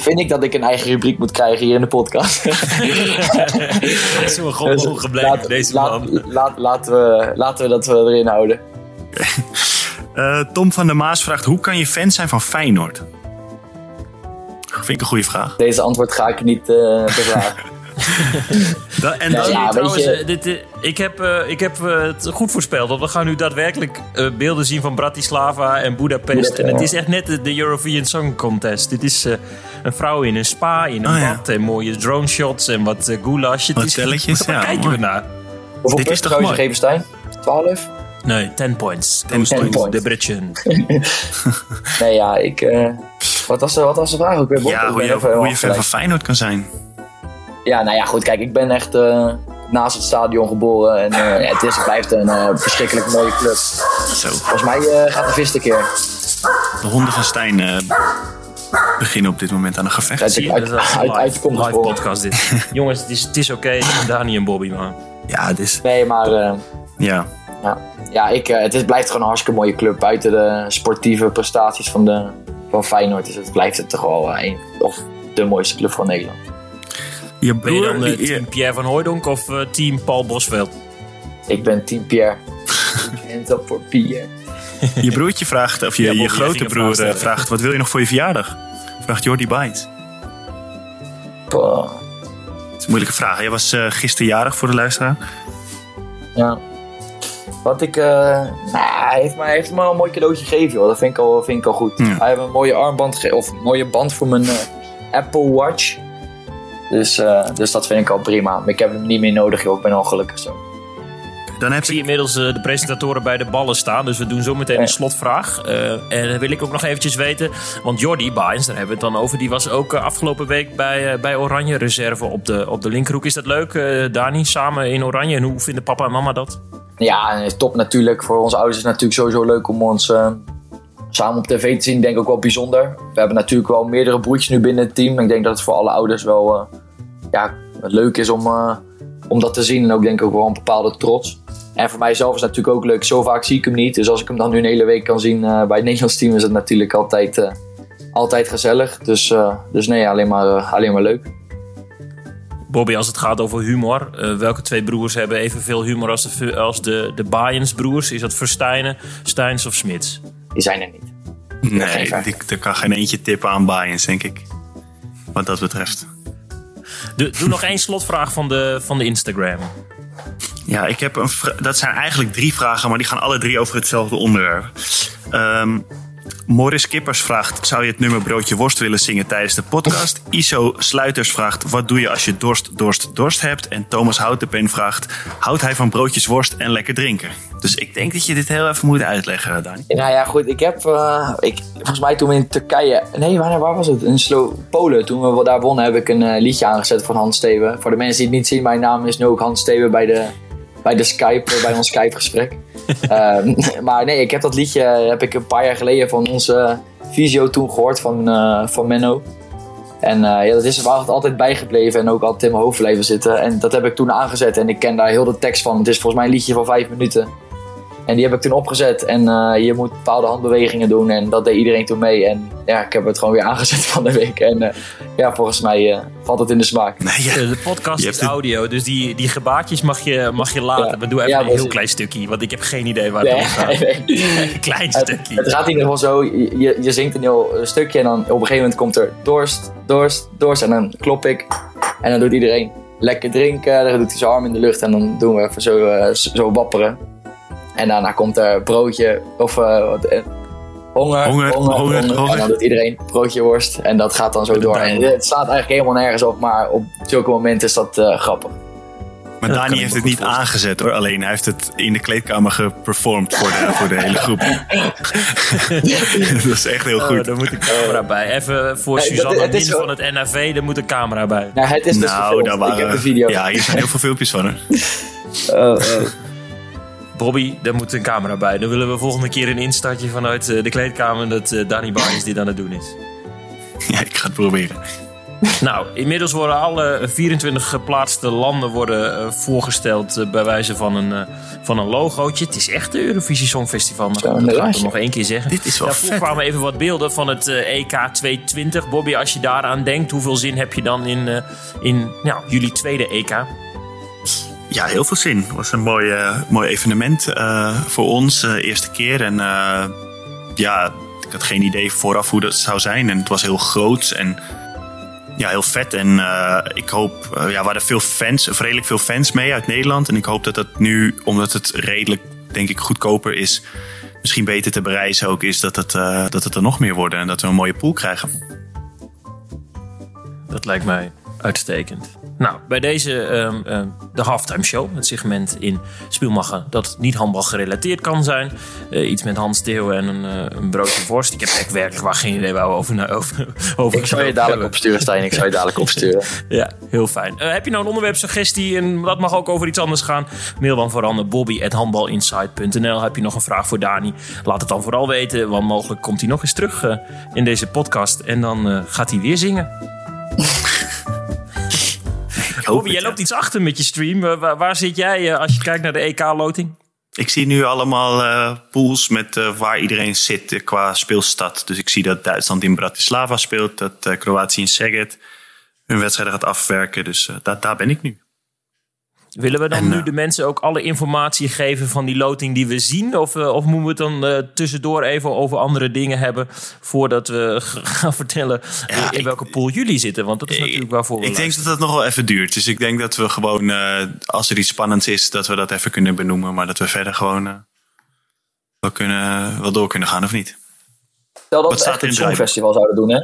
vind ik dat ik een eigen rubriek moet krijgen hier in de podcast. Zo gewoon Dus ongebleven, laat- deze laat- man. laat- laten, we, laten we dat we erin houden. Eh, Tom van der Maas vraagt: Hoe kan je fan zijn van Feyenoord? Vind ik een goede vraag. Deze antwoord ga ik niet eh bevragen. Da- en dan, ja, Trouwens, je- eh, dit, eh, ik heb, eh, ik heb het goed voorspeld. Want we gaan nu daadwerkelijk beelden zien van Bratislava en Budapest. En het is echt net de, de Eurovision Song Contest. Dit is een vrouw in een spa, in een Oh, ja. bad. En mooie drone shots en wat uh, goulash. Het Wat is- telletjes, ja, kijken we naar? Hoeveel punten zou je geven, Stijn? 12? Nee, 10 points. 10 points. De Britjen. Nee, ja, ik... wat, was de, wat was de vraag ook weer, Bob? ja, Ik hoe ben je, hoe je fan van. Feyenoord kan zijn. Ja, nou ja, goed. Kijk, ik ben echt eh, naast het stadion geboren. En eh, ja, het is, blijft een eh, verschrikkelijk mooie club. Zo, Volgens mij eh, gaat de vis een keer. de honden van Stijn eh, beginnen op dit moment aan een gevecht. Uit, uit, dat is uit, live, podcast dit. Jongens, het is, het is oké. Dani en Bobby, man. Ja, het is... Nee, maar eh, Ja. ja, ja ik, eh, het is, blijft gewoon een hartstikke mooie club. Buiten de sportieve prestaties van, de, van Feyenoord is het, blijft het toch wel een, of de mooiste club van Nederland. Je Ben je broer, dan eh, team Pierre van Hooijdonk of eh, team Paul Bosveld? Ik ben team Pierre. Hands up voor Pierre. je broertje vraagt, of je, Ja, je grote broer eh, vraagt, wat wil je nog voor je verjaardag? Vraagt Jordi. Poh. Dat is een moeilijke vraag. Jij was gisteren jarig voor de luisteraar. Ja. Wat ik. eh nou, hij heeft me, hij heeft me al een mooi cadeautje gegeven, joh. Dat vind ik al, vind ik al goed. Ja. Hij heeft een mooie armband of een mooie band voor mijn Apple Watch. Dus, eh, dus dat vind ik al prima. Maar ik heb hem niet meer nodig, joh. Ik ben al gelukkig zo. Dan heb Ik zie ik... inmiddels eh, de presentatoren bij de ballen staan. Dus we doen zo meteen een slotvraag. Eh, en dan wil ik ook nog eventjes weten. Want Jordi Baens, daar hebben we het dan over. Die was ook afgelopen week bij, eh, bij Oranje Reserve op de, op de linkerhoek. Is dat leuk, eh, Dani? Samen in Oranje. En hoe vinden papa en mama dat? Ja, top natuurlijk. Voor onze ouders is het natuurlijk sowieso leuk om ons samen op tv te zien. Denk ik ook wel bijzonder. We hebben natuurlijk wel meerdere broertjes nu binnen het team. Ik denk dat het voor alle ouders wel eh, ja, leuk is om, eh, om dat te zien. En ook denk ik ook wel een bepaalde trots. En voor mijzelf is het natuurlijk ook leuk. Zo vaak zie ik hem niet. Dus als ik hem dan nu een hele week kan zien eh, bij het Nederlands team... is het natuurlijk altijd, altijd gezellig. Dus, dus nee, alleen maar, alleen maar leuk. Bobby, als het gaat over humor. welke twee broers hebben evenveel humor als de, als de, de Baens broers? Is dat Verstijnen, Steins of Smits? Die zijn er niet. Nee, er kan geen eentje tippen aan Bayens, denk ik. Wat dat betreft. Doe, doe nog één slotvraag van de, van de Instagram. Ja, ik heb een dat zijn eigenlijk drie vragen, maar die gaan alle drie over hetzelfde onderwerp. Ehm Morris Kippers vraagt: Zou je het nummer Broodje Worst willen zingen tijdens de podcast? Iso Sluiters vraagt: Wat doe je als je dorst, dorst, dorst hebt? En Thomas Houtenpen vraagt: Houdt hij van broodjes worst en lekker drinken? Dus ik denk dat je dit heel even moet uitleggen, Dani. Nou ja, goed. Ik heb, eh, ik, volgens mij toen we in Turkije, nee, waar, waar was het? In Slo Polen. Toen we daar wonnen, heb ik een eh, liedje aangezet van Hans Steven. Voor de mensen die het niet zien, mijn naam is nu ook Hans Steven bij de, bij de Skype, eh, bij ons Skype-gesprek. Ehm, maar nee, ik heb dat liedje heb ik een paar jaar geleden van onze visio toen gehoord van, eh, van Menno. En eh, ja, dat is er wel altijd bijgebleven en ook altijd in mijn hoofd blijven zitten. En dat heb ik toen aangezet en ik ken daar heel de tekst van. Het is volgens mij een liedje van vijf minuten. En die heb ik toen opgezet. En eh, je moet bepaalde handbewegingen doen. En dat deed iedereen toen mee. En ja, ik heb het gewoon weer aangezet van de week. En eh, ja, volgens mij eh, valt het in de smaak. Nee, ja. Eh, De podcast is audio, dus die, die gebaartjes mag je, mag je laten. Ja. Maar doe even Ja, een heel klein stukje, want ik heb geen idee waar Nee, het om gaat. nee. Een klein Het, stukje. het gaat in ieder geval zo. Je, je zingt een heel eh, stukje. En dan op een gegeven moment komt er dorst, dorst, dorst. En dan klop ik. En dan doet iedereen lekker drinken. Dan doet hij zijn arm in de lucht. En dan doen we even zo, eh, zo wapperen. En daarna komt er broodje of eh, wat, eh, honger, Honger, honger, honger. En dan doet iedereen broodje worst. En dat gaat dan zo door. En het staat eigenlijk helemaal nergens op. Maar op zulke momenten is dat eh, grappig. Maar Dat Dani heeft het niet aangezet hoor. Alleen hij heeft het in de kleedkamer geperformed voor de, voor de hele groep. dat is echt heel Oh, goed. daar moet een camera bij. Even voor dat- Suzanne het is Min zo- van het NAV, daar moet een camera bij. Nou, het is dus nou, daar Ik heb de waren. video. Ja, hier zijn heel veel filmpjes van hoor. Oh, oh. Bobby, daar moet een camera bij. Dan willen we volgende keer een instartje vanuit eh, de kleedkamer dat eh Danny Barnes dit aan het doen is. Ja, ik ga het proberen. Nou, inmiddels worden alle 24 geplaatste landen worden, eh, voorgesteld bij wijze van een, van een logootje. Het is echt de Eurovisie Songfestival. Maar Zo, dat ga ik nog één keer zeggen. Dit is wel Daarvoor vet. kwamen even wat beelden van het EK 220. Bobby, als je daaraan denkt, hoeveel zin heb je dan in, in nou, jullie tweede EK? Ja, heel veel zin. Het was een mooi, eh, mooi evenement eh, voor ons. eh, eerste keer. En ja, ik had geen idee vooraf hoe dat zou zijn. En het was heel groot. En ja, heel vet. En ik hoop, ja, we veel fans, redelijk veel fans mee uit Nederland. En ik hoop dat dat nu, omdat het redelijk, denk ik, goedkoper is, misschien beter te bereizen ook is, dat het, dat het er nog meer worden en dat we een mooie pool krijgen. Dat lijkt mij uitstekend. Nou, bij deze ehm, ehm, de halftime show, het segment in Spielmacher dat niet handbal gerelateerd kan zijn. Eh, iets met Hans Theo en een, eh, een broodje worst. Ik heb echt werkelijk waar geen idee waar we over, over, over Ik zou je dadelijk hebben. opsturen, Stijn. Ik zou je dadelijk opsturen. Ja, heel fijn. Eh, heb je nou een onderwerpsuggestie en dat mag ook over iets anders gaan? Mail dan vooral naar bobby.handbalinsight.nl. Heb je nog een vraag voor Dani? Laat het dan vooral weten, want mogelijk komt hij nog eens terug in deze podcast. En dan gaat hij weer zingen. Jij loopt iets achter met je stream. Waar, waar zit jij eh, als je kijkt naar de EK-loting? Ik zie nu allemaal eh, pools met eh, waar iedereen zit qua speelstad. Dus ik zie dat Duitsland in Bratislava speelt, dat Kroatië in Szeged hun wedstrijden gaat afwerken. Dus daar, daar ben ik nu. Willen we dan En, nu eh, de mensen ook alle informatie geven van die loting die we zien? Of, eh, of moeten we het dan eh, tussendoor even over andere dingen hebben voordat we gaan vertellen in ik- welke pool jullie zitten? Want dat is natuurlijk waarvoor we Ik denk dat dat nog wel even duurt. Dus ik denk dat we gewoon, eh, als er iets spannends is, dat we dat even kunnen benoemen. Maar dat we verder gewoon wel, kunnen, wel door kunnen gaan of niet. Stel dat Wat we staat echt een in het songfestival zouden doen, hè?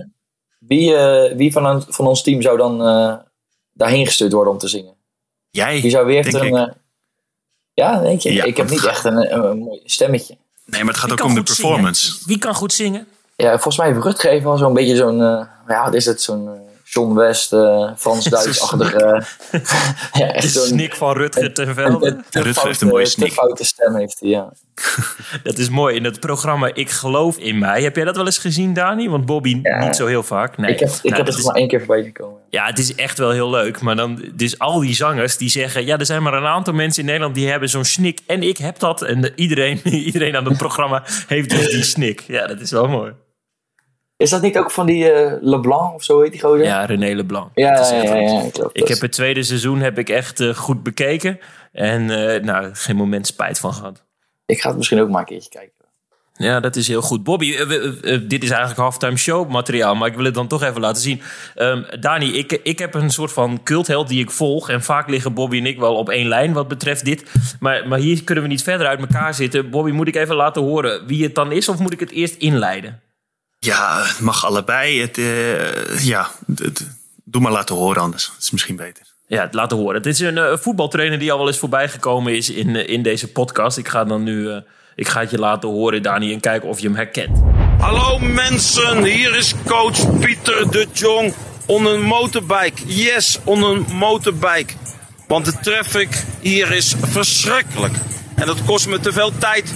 Wie, eh, wie van, een- van ons team zou dan eh, daarheen gestuurd worden om te zingen? Jij, Wie zou weer denk een... eh, ja, denk je? Ja, ik heb niet echt een, een, een mooi stemmetje. Nee, maar het gaat Wie ook om de performance. zingen? Wie kan goed zingen? Ja, volgens mij heeft Rutger even al zo'n beetje zo'n... eh, ja, wat is het? Zo'n eh, John West, eh Frans-Duits-achtige... ja, echt De snik van Rutger ten Velde. Rutger heeft een mooie snik. foute stem heeft hij, ja. Dat is mooi. In het programma Ik Geloof in Mij. Heb jij dat wel eens gezien, Dani? Want Bobby Ja. niet zo heel vaak. Nee. Ik heb, ik Nou, heb het is- maar één keer voorbij gekomen. Ja, het is echt wel heel leuk. Maar dan, dus al die zangers die zeggen... Ja, er zijn maar een aantal mensen in Nederland die hebben zo'n snik. En ik heb dat. En de- iedereen, iedereen aan het programma heeft dus die snik. Ja, dat is wel mooi. Is dat niet ook van die eh, LeBlanc of zo heet die gozer? Ja, René Leblanc. ja, ja, ja, ik heb het tweede seizoen heb ik echt eh, goed bekeken. En eh, nou, geen moment spijt van gehad. Ik ga het misschien ook maar een keertje kijken. Ja, dat is heel goed. Bobby, dit is eigenlijk halftime show materiaal, maar ik wil het dan toch even laten zien. Ehm, Dani, ik, ik heb een soort van cultheld die ik volg. En vaak liggen Bobby en ik wel op één lijn wat betreft dit. Maar, maar hier kunnen we niet verder uit elkaar zitten. Bobby, moet ik even laten horen wie het dan is of moet ik het eerst inleiden? Ja, het mag allebei. Het, eh, ja, doe maar laten horen anders. Dat is misschien beter. Ja, het laten horen. Het is een eh, voetbaltrainer die al wel eens voorbij gekomen is in, eh, in deze podcast. Ik ga dan nu, eh, ik ga het je laten horen, Dani, en kijken of je hem herkent. Hallo mensen, hier is coach Pieter de Jong on een motorbike. Yes, on een motorbike. Want de traffic hier is verschrikkelijk. En dat kost me te veel tijd.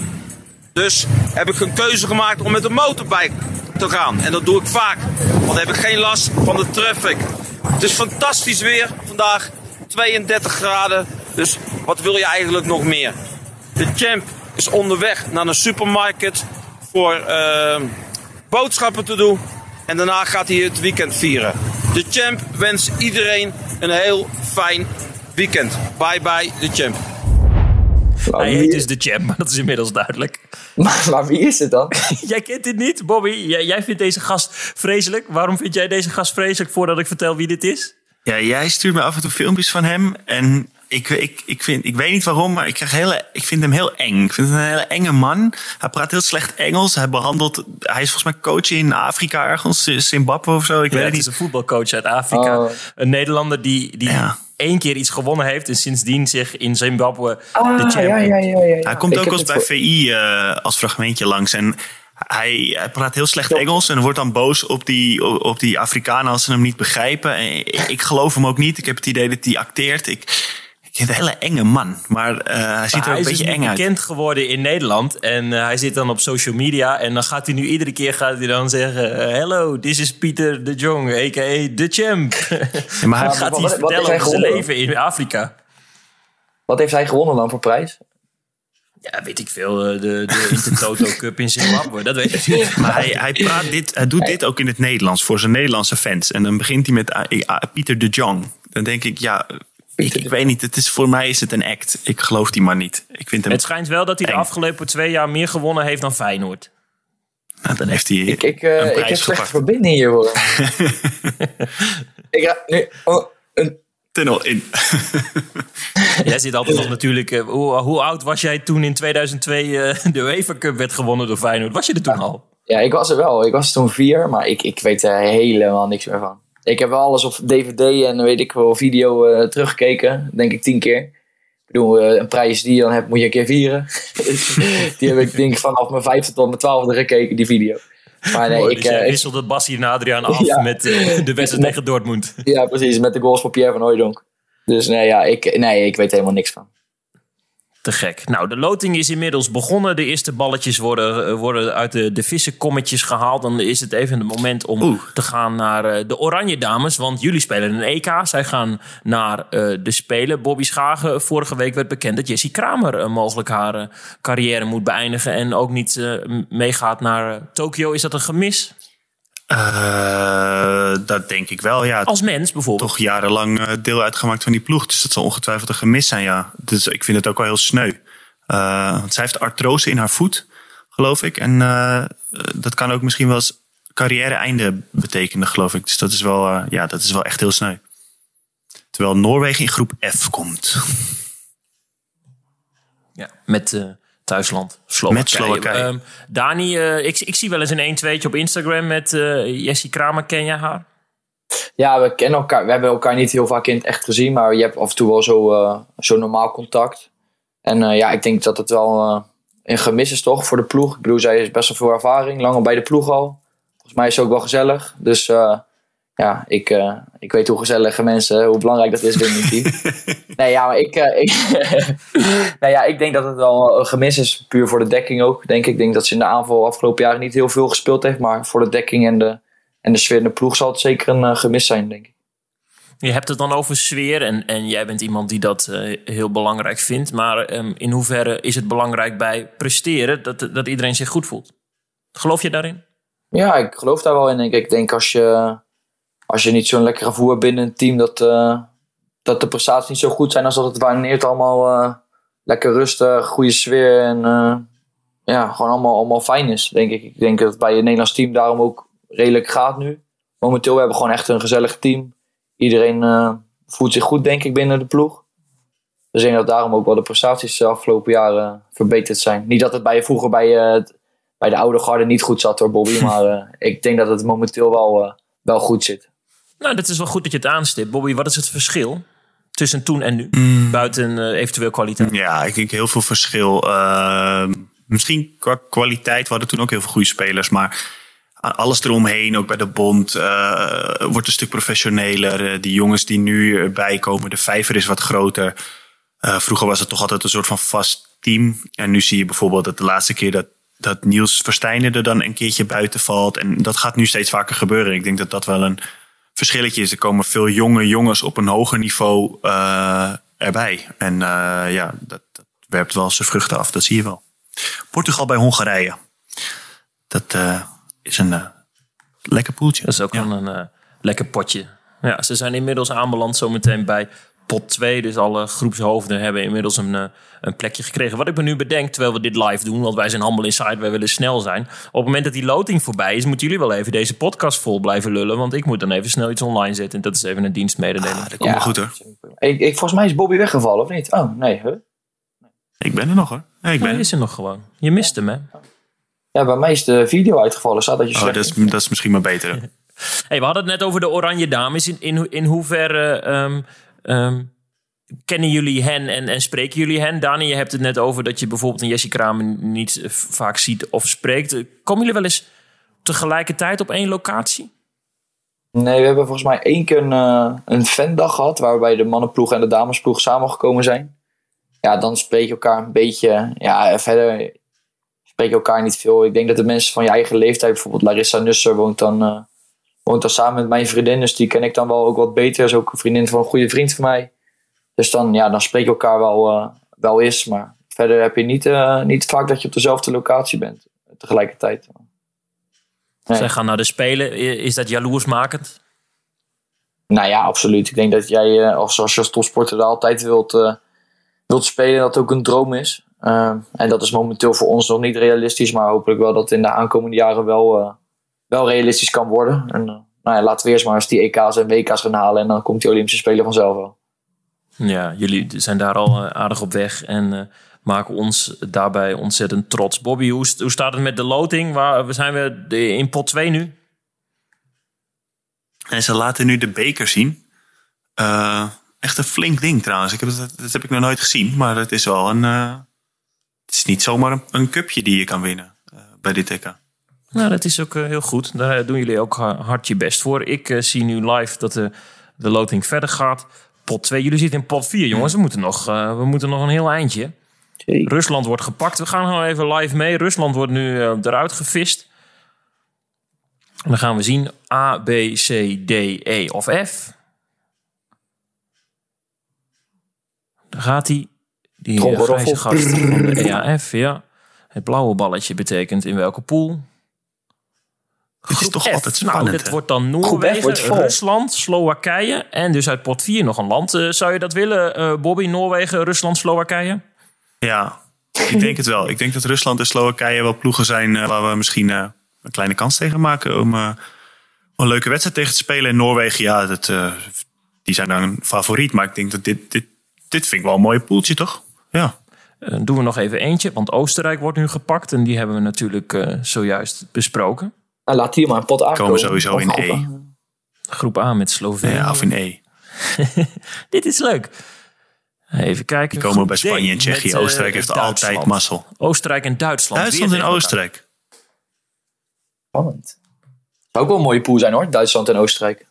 Dus heb ik een keuze gemaakt om met een motorbike En dat doe ik vaak. Want dan heb ik geen last van de traffic. Het is fantastisch weer vandaag. 32 graden. Dus wat wil je eigenlijk nog meer? De champ is onderweg naar een supermarkt voor eh, boodschappen te doen. En daarna gaat hij het weekend vieren. De champ wenst iedereen een heel fijn weekend. Bye bye, de champ. Maar Hij wie, heet dus de champ, maar dat is inmiddels duidelijk. maar, maar wie is het dan? Jij kent dit niet, Bobby. Jij, jij vindt deze gast vreselijk. Waarom vind jij deze gast vreselijk voordat ik vertel wie dit is? Ja, jij stuurt me af en toe filmpjes van hem. En ik, ik, ik, vind, ik weet niet waarom, maar ik, krijg hele, ik vind hem heel eng. Ik vind hem een hele enge man. Hij praat heel slecht Engels. Hij behandelt. Hij is volgens mij coach in Afrika ergens, Zimbabwe of zo. Ik Ja, weet het het is niet. een voetbalcoach uit Afrika. Oh. Een Nederlander die, die Ja. Één keer iets gewonnen heeft... en sindsdien zich in Zimbabwe Ah, de champ ja, ja, ja, ja, ja. Hij komt Ik ook als bij voor- VI eh, als fragmentje langs. En hij, hij praat heel slecht Engels en wordt dan boos op die, op die Afrikanen als ze hem niet begrijpen. En ik, ik geloof hem ook niet. Ik heb het idee dat hij acteert. Ik vind een hele enge man. Maar eh, hij ziet Maar er ook hij een is beetje dus eng uit. bekend geworden in Nederland. En eh, hij zit dan op social media. En dan gaat hij nu iedere keer gaat hij dan zeggen... eh, Hello, this is Pieter de Jong, a.k.a. de champ. Ja, maar hij, Dan gaat wat- hij wat- vertellen hij over zijn leven in Afrika. Wat heeft hij gewonnen dan voor prijs? Ja, weet ik veel. De, de Intertoto Cup in Zimbabwe. Dat weet ik niet. maar hij, hij, praat dit, hij doet dit ook in het Nederlands voor zijn Nederlandse fans. En dan begint hij met Pieter de Jong. Dan denk ik, ja, ik, ik weet niet. Het is, voor mij is het een act. Ik geloof die man niet. Ik vind hem, Het schijnt wel dat hij de Eng. afgelopen twee jaar meer gewonnen heeft dan Feyenoord. Nou, dan heeft hij Ik, ik, een ik prijs heb slechte verbinding hier hoor. ik ga nu. Oh, een, Tunnel in. Jij zit altijd nog natuurlijk... eh, hoe, hoe oud was jij toen in 2002 eh, de UEFA Cup werd gewonnen door Feyenoord? Was je er toen al? ja, ik was er wel. Ik was toen vier, maar ik, ik weet er helemaal niks meer van. Ik heb wel alles op DVD en weet ik wel video eh, teruggekeken. Denk ik tien keer. Ik bedoel, eh, een prijs die je dan hebt, moet je een keer vieren. Die heb ik denk ik vanaf mijn vijfde tot mijn twaalfde gekeken, die video. Maar nee, Mooi, ik, dus wisselde Bassi en Adriaan af Ja. met de wedstrijd tegen Dortmund. Ja, precies. Met de goals van Pierre van Hooijdonk. Dus nee, ja, ik, nee, ik weet helemaal niks van. Te gek. Nou, de loting is inmiddels begonnen. De eerste balletjes worden, eh, worden uit de, de vissenkommetjes gehaald. Dan is het even het moment om te gaan naar eh, de Oranje Dames. Want jullie spelen een EK. Zij gaan naar eh, de Spelen. Bobby Schagen, vorige week werd bekend dat Jessie Kramer mogelijk haar carrière moet beëindigen. En ook niet meegaat naar Tokio. Is dat een gemis? Eh, dat denk ik wel, ja. Als mens bijvoorbeeld. Toch jarenlang eh, deel uitgemaakt van die ploeg. Dus dat zal ongetwijfeld een gemis zijn, ja. Dus ik vind het ook wel heel sneu. Eh, want zij heeft artrose in haar voet, geloof ik. En eh, dat kan ook misschien wel eens carrière-einde betekenen, geloof ik. Dus dat is wel, ja, dat is wel echt heel sneu. Terwijl Noorwegen in groep F komt. Ja, met thuisland Slowakije. Met Slowakije. Ehm, Dani, eh, ik, ik zie wel eens een 1 2 op Instagram met eh Jessie Kramer. Ken je haar? Ja, we kennen elkaar. We hebben elkaar niet heel vaak in het echt gezien, maar je hebt af en toe wel zo, eh, zo normaal contact. En eh, ja, ik denk dat het wel een gemis is toch voor de ploeg. Ik bedoel, zij is best wel veel ervaring, lang al bij de ploeg al. Volgens mij is ze ook wel gezellig. Dus eh, ja, ik, eh, ik weet hoe gezellige mensen, hoe belangrijk dat is binnen een team. nee, ja, maar ik, eh, ik, nee, ja, ik denk dat het wel een gemis is, puur voor de dekking ook. Denk ik. ik denk dat ze in de aanval afgelopen jaren niet heel veel gespeeld heeft, maar voor de dekking en de, en de sfeer in de ploeg zal het zeker een eh, gemis zijn, denk ik. Je hebt het dan over sfeer en, en jij bent iemand die dat eh, heel belangrijk vindt. Maar ehm, in hoeverre is het belangrijk bij presteren dat, dat iedereen zich goed voelt? Geloof je daarin? Ja, ik geloof daar wel in. denk Ik Ik denk als je, als je niet zo'n lekker gevoel hebt binnen een team, dat, eh, dat de prestaties niet zo goed zijn als dat het wanneer het allemaal eh, lekker rustig, goede sfeer en eh, ja, gewoon allemaal, allemaal fijn is, denk ik. Ik denk dat het bij het Nederlands team daarom ook redelijk gaat nu. Momenteel we hebben we gewoon echt een gezellig team. Iedereen voelt zich goed, denk ik, binnen de ploeg. Dus ik denk dat daarom ook wel de prestaties de afgelopen jaren verbeterd zijn. Niet dat het bij, vroeger bij, het- bij de oude garde niet goed zat door Bobby. maar ik denk dat het momenteel wel, wel goed zit. Nou, dat is wel goed dat je het aanstipt. Bobby, wat is het verschil tussen toen en nu? Buiten eh, eventueel kwaliteit. Ja, ik denk heel veel verschil. Uh, misschien qua kwaliteit. We hadden toen ook heel veel goede spelers. Maar alles eromheen, ook bij de bond, uh, wordt een stuk professioneler. Uh, die jongens die nu erbij komen, de vijver is wat groter. Vroeger was het toch altijd een soort van vast team. En nu zie je bijvoorbeeld dat de laatste keer dat, dat Niels Verstijnen er dan een keertje buiten valt. En dat gaat nu steeds vaker gebeuren. Ik denk dat dat wel een verschilletje is. Er komen veel jonge jongens op een hoger niveau uh, erbij. En uh, ja, dat, dat werpt wel zijn vruchten af. Dat zie je wel. Portugal bij Hongarije. Dat uh, is een lekker poeltje. Dat is ook ja. wel een lekker potje. Ja, ze zijn inmiddels aanbeland zometeen bij pot 2. Dus alle groepshoofden hebben inmiddels een, uh, een plekje gekregen. Wat ik me nu bedenk, terwijl we dit live doen, want wij zijn Humble Inside, wij willen snel zijn. Op het moment dat die loting voorbij is, moeten jullie wel even deze podcast vol blijven lullen. Want ik moet dan even snel iets online zetten. En dat is even een dienstmededeling. Ah, dat komt ja. goed hoor. Ik, ik, volgens mij is Bobby weggevallen, of niet? Oh, nee. Huh? Ik ben er nog hoor. Nee, ik ben ja, is er nog gewoon. Je mist hem hè. Ja, bij mij is de video uitgevallen. Staat dat je oh, dat, is, dat is misschien maar beter. hey, we hadden het net over de Oranje Dames. In, in, in hoeverre um, um, kennen jullie hen en, en spreken jullie hen? Dani, je hebt het net over dat je bijvoorbeeld een Jessie Kramer niet vaak ziet of spreekt. Komen jullie wel eens tegelijkertijd op één locatie? Nee, we hebben volgens mij één keer een, uh, een fandag gehad... waarbij de mannenploeg en de damesploeg samengekomen zijn. Ja, dan spreek je elkaar een beetje... Ja, verder spreek je elkaar niet veel. Ik denk dat de mensen van je eigen leeftijd... bijvoorbeeld Larissa Nusser woont dan, uh, woont dan samen met mijn vriendin... dus die ken ik dan wel ook wat beter. is ook een vriendin van een goede vriend van mij. Dus dan, ja, dan spreek je elkaar wel, uh, wel eens. Maar verder heb je niet, uh, niet vaak dat je op dezelfde locatie bent. Tegelijkertijd. Nee. Zij gaan naar de Spelen. Is dat jaloersmakend? Nou ja, absoluut. Ik denk dat jij uh, als, als je als topsporter er altijd wilt, wilt spelen... dat ook een droom is. En dat is momenteel voor ons nog niet realistisch, maar hopelijk wel dat in de aankomende jaren wel, eh, wel realistisch kan worden. En eh, nou ja, laten we eerst maar eens die EK's en WK's gaan halen en dan komt die Olympische Spelen vanzelf wel. Ja, jullie zijn daar al eh, aardig op weg en eh, maken ons daarbij ontzettend trots. Bobby, hoe, st- hoe staat het met de loting? Waar we zijn we de- in pot 2 nu? En ze laten nu de beker zien. Eh, echt een flink ding trouwens. Ik heb het, dat heb ik nog nooit gezien. Maar het is wel een... eh, het is niet zomaar een, een cupje die je kan winnen bij dit TK. Nou, dat is ook eh, heel goed. Daar doen jullie ook ha- hard je best voor. Ik eh, zie nu live dat de, de loting verder gaat. Pot 2. Jullie zitten in pot 4, jongens. We moeten nog, eh, we moeten nog een heel eindje. Rusland wordt gepakt. We gaan gewoon even live mee. Rusland wordt nu eh, eruit gevist. En dan gaan we zien A, B, C, D, E of F. Daar gaat hij. Die eh, Tromgeroffel. grijze gast van de EAF, ja. Het blauwe balletje betekent in welke pool. Het is toch F. altijd Nou, spannend. dit hè? wordt dan Noorwegen, wordt. Rusland, Slowakije en dus uit pot 4 nog een land. Eh, zou je dat willen, eh, Bobby? Noorwegen, Rusland, Slowakije? Ja, ik denk het wel. Ik denk dat Rusland en Slowakije wel ploegen zijn eh, waar we misschien een kleine kans tegen maken om een leuke wedstrijd tegen te spelen. En Noorwegen, ja, dat, eh, die zijn dan een favoriet. Maar ik denk dat dit, dit, dit vind ik wel een mooie poeltje, toch? Ja. Doen we nog even eentje, want Oostenrijk wordt nu gepakt en die hebben we natuurlijk eh, zojuist besproken. Nou, laat hier maar een pot aankomen. Komen sowieso in E. Groep A met Slovenië. ja, of in E. Dit is leuk. Even kijken. Die komen bij Spanje en Tsjechië. met, eh, Oostenrijk heeft altijd mazzel. Oostenrijk en Duitsland. Duitsland en Oostenrijk. Spannend. Zou ook wel een mooie pool zijn hoor, Duitsland en Oostenrijk.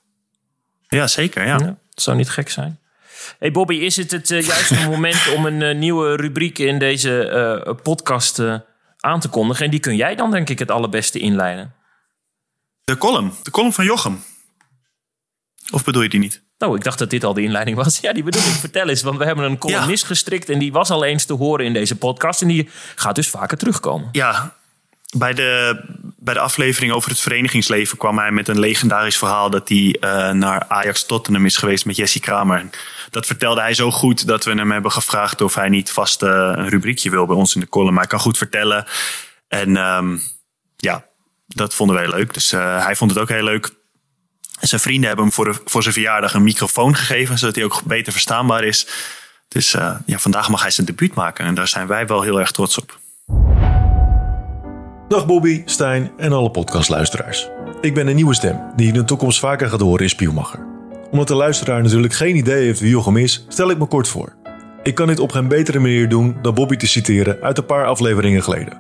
Ja, zeker. Ja. het zou niet gek zijn. Hey Bobby, is het het eh, juiste moment om een eh, nieuwe rubriek in deze podcast aan te kondigen? En die kun jij dan denk ik het allerbeste inleiden. De column. De column van Jochem. Of bedoel je die niet? Nou, ik dacht dat dit al de inleiding was. Ja, die bedoel ik. Vertel eens, want we hebben een columnist gestrikt en die was al eens te horen in deze podcast. En die gaat dus vaker terugkomen. Ja, bij de, bij de aflevering over het verenigingsleven kwam hij met een legendarisch verhaal dat hij eh, naar Ajax Tottenham is geweest met Jesse Kramer. En dat vertelde hij zo goed dat we hem hebben gevraagd of hij niet vast eh, een rubriekje wil bij ons in de column. Maar hij kan goed vertellen. En ehm, ja, dat vonden wij leuk. Dus eh, hij vond het ook heel leuk. Zijn vrienden hebben hem voor, de, voor zijn verjaardag een microfoon gegeven, zodat hij ook beter verstaanbaar is. Dus eh, ja, vandaag mag hij zijn debuut maken en daar zijn wij wel heel erg trots op. Dag Bobby, Stijn en alle podcastluisteraars. Ik ben een nieuwe stem die je in de toekomst vaker gaat horen in Spielmacher. Omdat de luisteraar natuurlijk geen idee heeft wie Jochem is, stel ik me kort voor. Ik kan dit op geen betere manier doen dan Bobby te citeren uit een paar afleveringen geleden.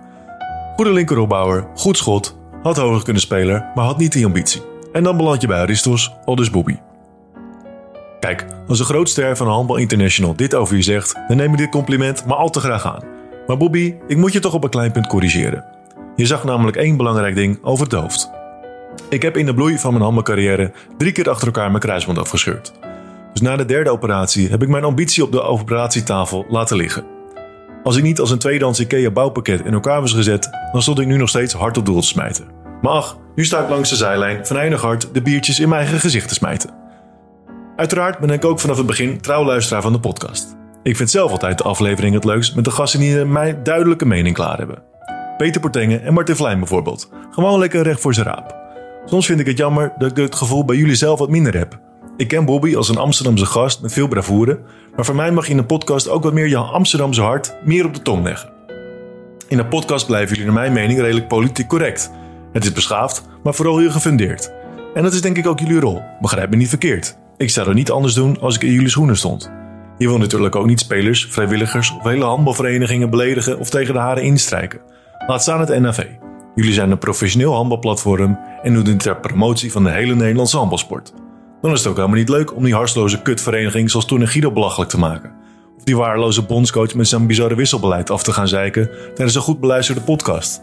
Goede linkeropbouwer, goed schot, had hoger kunnen spelen, maar had niet die ambitie. En dan beland je bij Aristos, al dus Bobby. Kijk, als een groot ster van Handbal International dit over je zegt, dan neem ik dit compliment maar al te graag aan. Maar Bobby, ik moet je toch op een klein punt corrigeren. Je zag namelijk één belangrijk ding over het hoofd. Ik heb in de bloei van mijn handbalcarrière drie keer achter elkaar mijn kruisband afgescheurd. Dus na de derde operatie heb ik mijn ambitie op de operatietafel laten liggen. Als ik niet als een tweedehands IKEA bouwpakket in elkaar was gezet, dan stond ik nu nog steeds hard op doel te smijten. Maar ach, nu sta ik langs de zijlijn van eindig hard de biertjes in mijn eigen gezicht te smijten. Uiteraard ben ik ook vanaf het begin trouw luisteraar van de podcast. Ik vind zelf altijd de aflevering het leukst met de gasten die mij duidelijke mening klaar hebben. Peter Portengen en Martin Vlijm bijvoorbeeld. Gewoon lekker recht voor zijn raap. Soms vind ik het jammer dat ik het gevoel bij jullie zelf wat minder heb. Ik ken Bobby als een Amsterdamse gast met veel bravoure, maar voor mij mag je in een podcast ook wat meer je Amsterdamse hart meer op de tong leggen. In een podcast blijven jullie naar mijn mening redelijk politiek correct. Het is beschaafd, maar vooral heel gefundeerd. En dat is denk ik ook jullie rol. Begrijp me niet verkeerd. Ik zou er niet anders doen als ik in jullie schoenen stond. Je wil natuurlijk ook niet spelers, vrijwilligers of hele handbalverenigingen beledigen of tegen de haren instrijken. Laat staan het NAV. Jullie zijn een professioneel handbalplatform en doen dit ter promotie van de hele Nederlandse handbalsport. Dan is het ook helemaal niet leuk om die hartsloze kutvereniging zoals Toen en Guido belachelijk te maken. Of die waardeloze bondscoach met zijn bizarre wisselbeleid af te gaan zeiken tijdens een goed beluisterde podcast.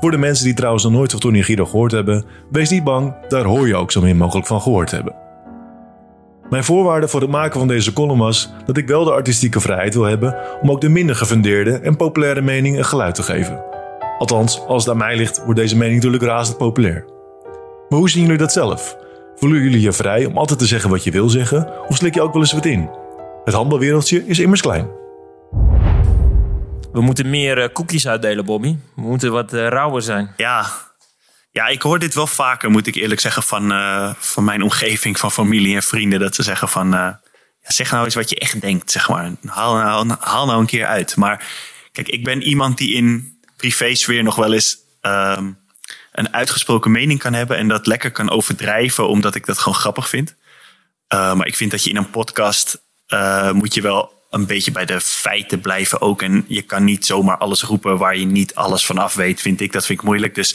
Voor de mensen die trouwens nog nooit van Toen en Guido gehoord hebben, wees niet bang, daar hoor je ook zo min mogelijk van gehoord hebben. Mijn voorwaarde voor het maken van deze column was dat ik wel de artistieke vrijheid wil hebben om ook de minder gefundeerde en populaire mening een geluid te geven. Althans, als het aan mij ligt, wordt deze mening natuurlijk razend populair. Maar hoe zien jullie dat zelf? Voelen jullie je vrij om altijd te zeggen wat je wil zeggen, of slik je ook wel eens wat in? Het handbalwereldje is immers klein. We moeten meer eh, cookies uitdelen, Bobby. We moeten wat eh, rauwer zijn. Ja. ja, ik hoor dit wel vaker, moet ik eerlijk zeggen, van, eh, van mijn omgeving, van familie en vrienden. Dat ze zeggen van, eh, ja, zeg nou eens wat je echt denkt, zeg maar. Haal, haal, haal nou een keer uit. Maar kijk, ik ben iemand die in privésfeer nog wel eens ehm, een uitgesproken mening kan hebben. En dat lekker kan overdrijven, omdat ik dat gewoon grappig vind. Uh, maar ik vind dat je in een podcast uh, moet je wel een beetje bij de feiten blijven ook. En je kan niet zomaar alles roepen waar je niet alles van af weet, vind ik. Dat vind ik moeilijk. Dus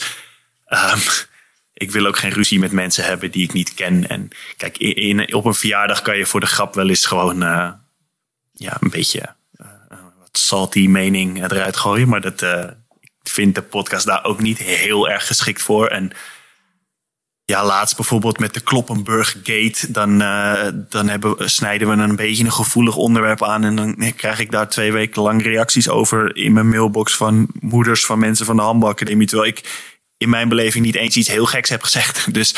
um, ik wil ook geen ruzie met mensen hebben die ik niet ken. En kijk, in, op een verjaardag kan je voor de grap wel eens gewoon uh, ja, een beetje uh, wat salty mening eruit gooien. Maar dat vind de podcast daar ook niet heel erg geschikt voor. En ja, laatst bijvoorbeeld met de Kloppenburg Gate. Dan, uh, dan hebben, snijden we een beetje een gevoelig onderwerp aan. En dan krijg ik daar twee weken lang reacties over in mijn mailbox van moeders van mensen van de handbalacademie. Terwijl ik in mijn beleving niet eens iets heel geks heb gezegd. Dus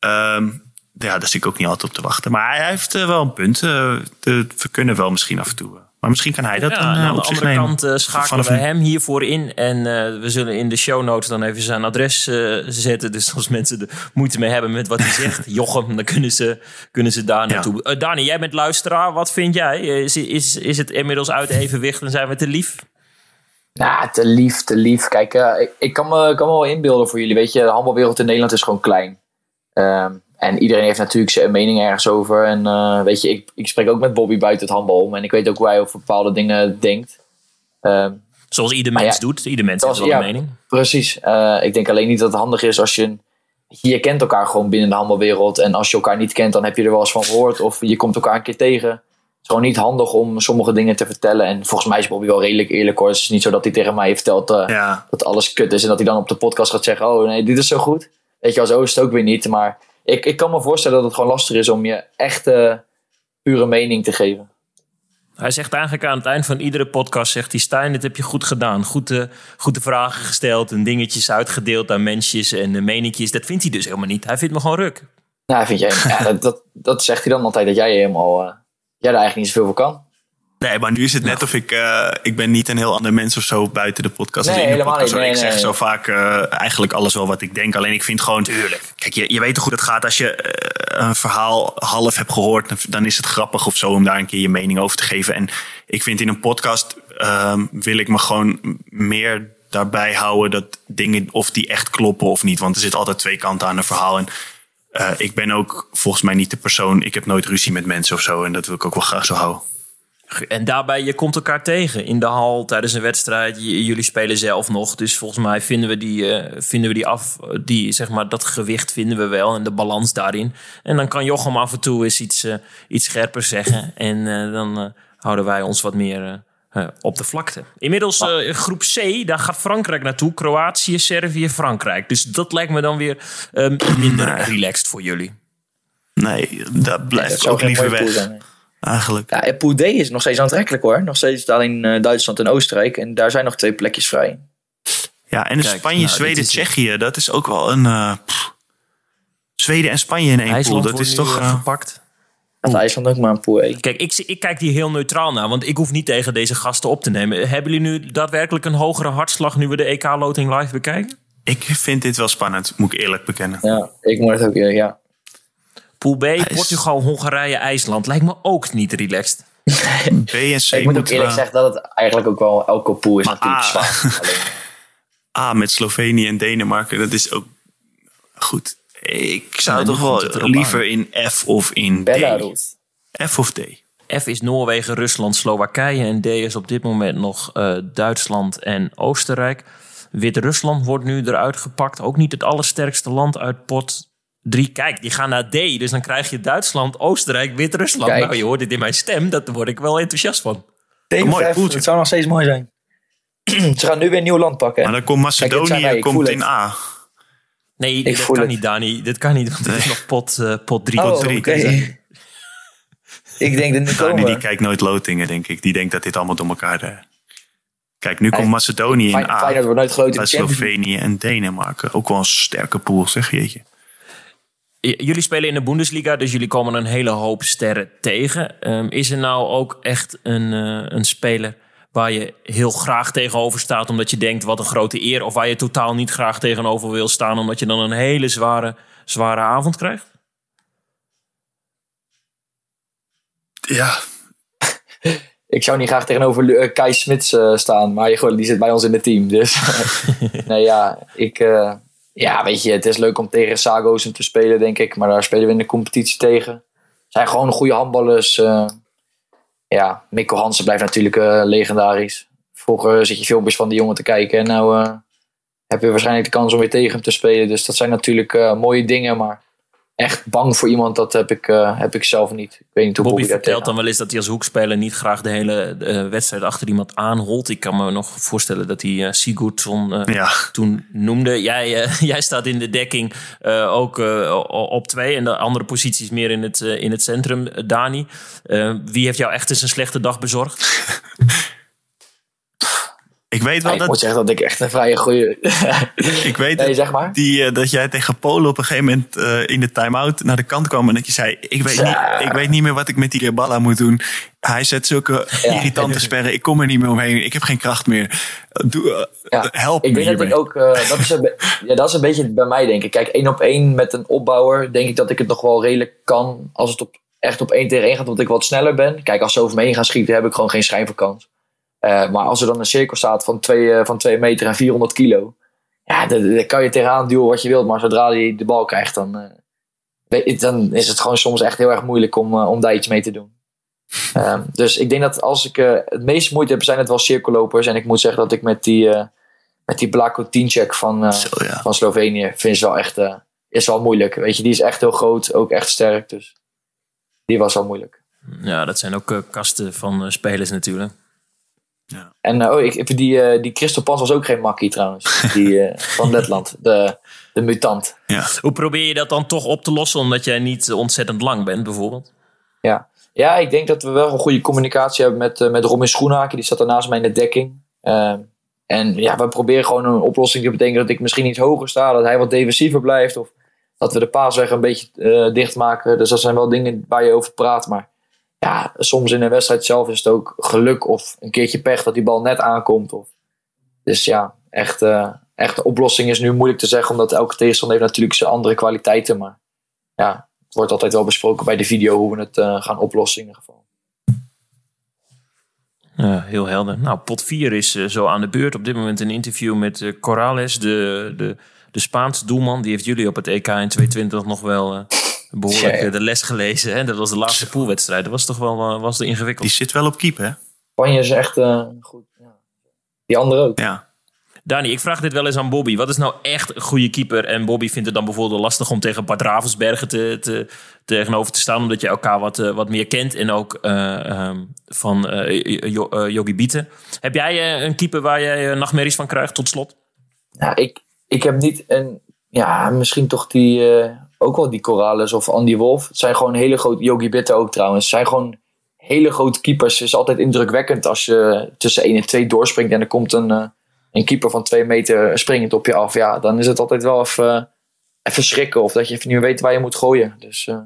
um, ja, daar zit ik ook niet altijd op te wachten. Maar hij heeft uh, wel een punt. Uh, we kunnen wel misschien af en toe. Maar misschien kan hij dat ja, dan en aan op de zich andere nemen. kant uh, schakelen Vanaf we hem hiervoor in. En uh, we zullen in de show notes dan even zijn adres uh, zetten. Dus als mensen er moeite mee hebben met wat hij zegt, Jochem, dan kunnen ze, kunnen ze daar naartoe. Ja. Dani, jij bent luisteraar. Wat vind jij? Is, is, is het inmiddels uit evenwicht en zijn we te lief? Ja, te lief, te lief. Kijk, uh, ik, ik kan, me, kan me wel inbeelden voor jullie. Weet je, de handbalwereld in Nederland is gewoon klein. Um, en iedereen heeft natuurlijk zijn mening ergens over. En uh, weet je, ik, ik spreek ook met Bobby buiten het handbal om. En ik weet ook hoe hij over bepaalde dingen denkt. Um, Zoals ieder mens ja, doet. Ieder mens heeft wel ja, een mening. Precies. Uh, ik denk alleen niet dat het handig is als je... Je kent elkaar gewoon binnen de handbalwereld. En als je elkaar niet kent, dan heb je er wel eens van gehoord. Of je komt elkaar een keer tegen. Het is gewoon niet handig om sommige dingen te vertellen. En volgens mij is Bobby wel redelijk eerlijk hoor. Het is niet zo dat hij tegen mij vertelt uh, ja. dat alles kut is. En dat hij dan op de podcast gaat zeggen: Oh nee, dit is zo goed. Weet je, als het ook weer niet. Maar ik, ik kan me voorstellen dat het gewoon lastig is om je echte pure mening te geven. Hij zegt eigenlijk aan het eind van iedere podcast: zegt hij, Stijn, dit heb je goed gedaan. Goed de, goed de vragen gesteld en dingetjes uitgedeeld aan mensjes en uh, meningjes. Dat vindt hij dus helemaal niet. Hij vindt me gewoon ruk. Nou, vind jij, ja, dat, dat, dat, zegt hij dan altijd dat jij helemaal. Uh, jij er eigenlijk niet zoveel voor kan. Nee, maar nu is het net of ik... Uh, ik ben niet een heel ander mens of zo buiten de podcast. Nee, in de podcast. Nee, ik zeg nee, zo vaak uh, eigenlijk alles wel wat ik denk. Alleen ik vind gewoon... Tuurlijk. Kijk, je, je weet toch hoe het gaat als je uh, een verhaal half hebt gehoord. Dan is het grappig of zo om daar een keer je mening over te geven. En ik vind in een podcast ehm, wil ik me gewoon meer daarbij houden... dat dingen of die echt kloppen of niet. Want er zit altijd twee kanten aan een verhaal. En ik ben ook volgens mij niet de persoon... Ik heb nooit ruzie met mensen of zo. En dat wil ik ook wel graag zo houden. En daarbij, je komt elkaar tegen in de hal tijdens een wedstrijd. J jullie spelen zelf nog. Dus volgens mij vinden we die, uh, vinden we die af. Die, zeg maar, dat gewicht vinden we wel. En de balans daarin. En dan kan Jochem af en toe eens iets, uh, iets scherper zeggen. En uh, dan houden wij ons wat meer op de vlakte. Inmiddels groep C, daar gaat Frankrijk naartoe. Kroatië, Servië, Frankrijk. Dus dat lijkt me dan weer minder relaxed voor jullie. Nee, dat blijft ja, dat ook liever weg. Eigenlijk. Ja, Pool D is nog steeds aantrekkelijk hoor. Nog steeds alleen uh, Duitsland en Oostenrijk. En daar zijn nog twee plekjes vrij. Ja, en Kijk, Spanje, nou, Zweden, Tsjechië. Dat is ook wel een... Uh, Zweden en Spanje in één IJsland pool. Dat is toch uh, gepakt. Had IJsland ook maar een pool 1. Kijk, ik, ik kijk hier heel neutraal naar. Want ik hoef niet tegen deze gasten op te nemen. Hebben jullie nu daadwerkelijk een hogere hartslag... nu we de EK-loting live bekijken? Ik vind dit wel spannend, moet ik eerlijk bekennen. Ja, ik moet het ook eerlijk, ja. Pool B. Portugal, Hongarije, IJsland. Lijkt me ook niet relaxed. B en C ik moet ook eerlijk zeggen dat het eigenlijk ook wel elke pool is natuurlijk A. zwaar. A met Slovenië en Denemarken, dat is ook goed. Ik zou ja, toch wel liever aan. in F of in Belarus. D. F of D. F is Noorwegen, Rusland, Slowakije. En D is op dit moment nog uh, Duitsland en Oostenrijk. Wit-Rusland wordt nu eruit gepakt. Ook niet het allersterkste land uit pot 3. Kijk, die gaan naar D. Dus dan krijg je Duitsland, Oostenrijk, Wit-Rusland. Nou, je hoort dit in mijn stem. Daar word ik wel enthousiast van. D mooi poeltje. Het zou nog steeds mooi zijn. Ze gaan nu weer een nieuw land pakken. Maar dan komt Macedonië Kijk, komt in A. Nee, ik dit kan het. niet, Dani. Dit kan niet, want nee. het is nog pot 3. Uh, pot drie. Oh, oké. Okay. ik denk dat nu Dani, die kijkt nooit lotingen, denk ik. Die denkt dat dit allemaal door elkaar... Uh... Kijk, nu komt Macedonië in A. Feyenoord wordt nooit groot in Slovenië en Denemarken. Ook wel een sterke pool, zeg jeetje. Jullie spelen in de Bundesliga, dus jullie komen een hele hoop sterren tegen. Um, is er nou ook echt een, uh, een speler waar je heel graag tegenover staat omdat je denkt wat een grote eer, of waar je totaal niet graag tegenover wil staan omdat je dan een hele zware, zware avond krijgt? Ja. Ik zou niet graag tegenover eh, Kai Smits eh, staan, maar die zit bij ons in het team. Dus nee, ja, ik, eh, ja, weet je, het is leuk om tegen Sago's te spelen, denk ik. Maar daar spelen we in de competitie tegen. Zijn gewoon goede handballers. eh. ja, Mikko Hansen blijft natuurlijk eh, legendarisch. Vroeger zit je filmpjes van die jongen te kijken en nou eh, heb je waarschijnlijk de kans om weer tegen hem te spelen. Dus dat zijn natuurlijk mooie dingen, maar echt bang voor iemand, dat heb ik, eh, heb ik zelf niet. Ik weet niet hoe Bobby Bobby, vertelt dan wel eens dat hij als hoekspeler niet graag de hele eh, wedstrijd achter iemand aanholt. Ik kan me nog voorstellen dat hij eh, Sigurdsson toen noemde. Jij, jij staat in de dekking eh, ook op twee en de andere posities meer in het, in het centrum. Dani, eh, wie heeft jou echt eens een slechte dag bezorgd? Ik weet wel Ja, ik dat... moet zeggen dat ik echt een vrije goede. Ik weet Nee, dat, zeg maar. die, eh, dat jij tegen Polen op een gegeven moment eh, in de time-out naar de kant kwam. En dat je zei, ik weet, niet, ik weet niet meer wat ik met die Balla moet doen. Hij zet zulke irritante sperren. Ik kom er niet meer omheen. Ik heb geen kracht meer. Doe, eh, help Ik me denk dat ik ook, eh, dat, is een ja, dat is een beetje bij mij denk ik. Kijk, één op één met een opbouwer denk ik dat ik het nog wel redelijk kan. Als het op, echt op één tegen één gaat, omdat ik wat sneller ben. Kijk, als ze over me heen gaan schieten, heb ik gewoon geen schijn van kans. Eh, maar als er dan een cirkel staat van twee, eh, van twee meter en 400 kilo. Ja, daar kan je tegenaan duwen wat je wilt. Maar zodra hij de bal krijgt, dan, eh, dan is het gewoon soms echt heel erg moeilijk om, om daar iets mee te doen. Ehm, dus ik denk dat als ik het meeste moeite heb, zijn het wel cirkellopers. En ik moet zeggen dat ik met die, met die Blako Tinček van, van Slovenië vind wel echt is wel moeilijk. Weet je, die is echt heel groot, ook echt sterk. Dus die was wel moeilijk. Ja, dat zijn ook kasten van spelers natuurlijk. En eh, oh, ik, die, eh die Christophe Pans was ook geen makkie trouwens. Die eh, van Letland, de, de mutant. Hoe probeer je dat dan toch op te lossen omdat jij niet ontzettend lang bent bijvoorbeeld? Ja. ja, ik denk dat we wel een goede communicatie hebben met, met Robin Schoenhaken. Die zat daarnaast mij in de dekking. Ehm, en ja, we proberen gewoon een oplossing te bedenken dat ik misschien iets hoger sta. Dat hij wat defensiever blijft. Of dat we de paasweg een beetje eh, dichtmaken. Dus dat zijn wel dingen waar je over praat. Maar ja, soms in een wedstrijd zelf is het ook geluk of een keertje pech dat die bal net aankomt. Of... Dus ja, echt, eh echt de oplossing is nu moeilijk te zeggen. Omdat elke tegenstander heeft natuurlijk zijn andere kwaliteiten. Maar ja, het wordt altijd wel besproken bij de video hoe we het eh, gaan oplossen in ieder geval. Heel helder. Nou, pot 4 is eh, zo aan de beurt. Op dit moment een interview met eh, Corrales, de, de, de Spaanse doelman. Die heeft jullie op het EK in 2020 nog wel behoorlijk Ja, ja. eh, de les gelezen. Hè? Dat was de laatste poolwedstrijd. Dat was toch wel eh, was de ingewikkeld. Die zit wel op keep, hè? Spanje is echt eh, goed. Ja. Die andere ook. Ja. Dani, ik vraag dit wel eens aan Bobby. Wat is nou echt een goede keeper? En Bobby vindt het dan bijvoorbeeld lastig om tegen Bart Ravensbergen te, te, tegenover te staan. Omdat je elkaar wat, wat meer kent. En ook eh, ehm, van eh, eh, Yogi Bieten. Heb jij een keeper waar jij nachtmerries van krijgt tot slot? Ja, ik, ik heb niet een. Ja, misschien toch die. Eh, ook wel die Corrales of Andy Wolf. Het zijn gewoon hele grote. Yogi Bitter ook trouwens. Het zijn gewoon hele grote keepers. Het is altijd indrukwekkend als je tussen 1 en 2 doorspringt. En er komt een, eh, een keeper van 2 meter springend op je af. Ja, dan is het altijd wel even, even schrikken. Of dat je even niet meer weet waar je moet gooien. Dus. eh,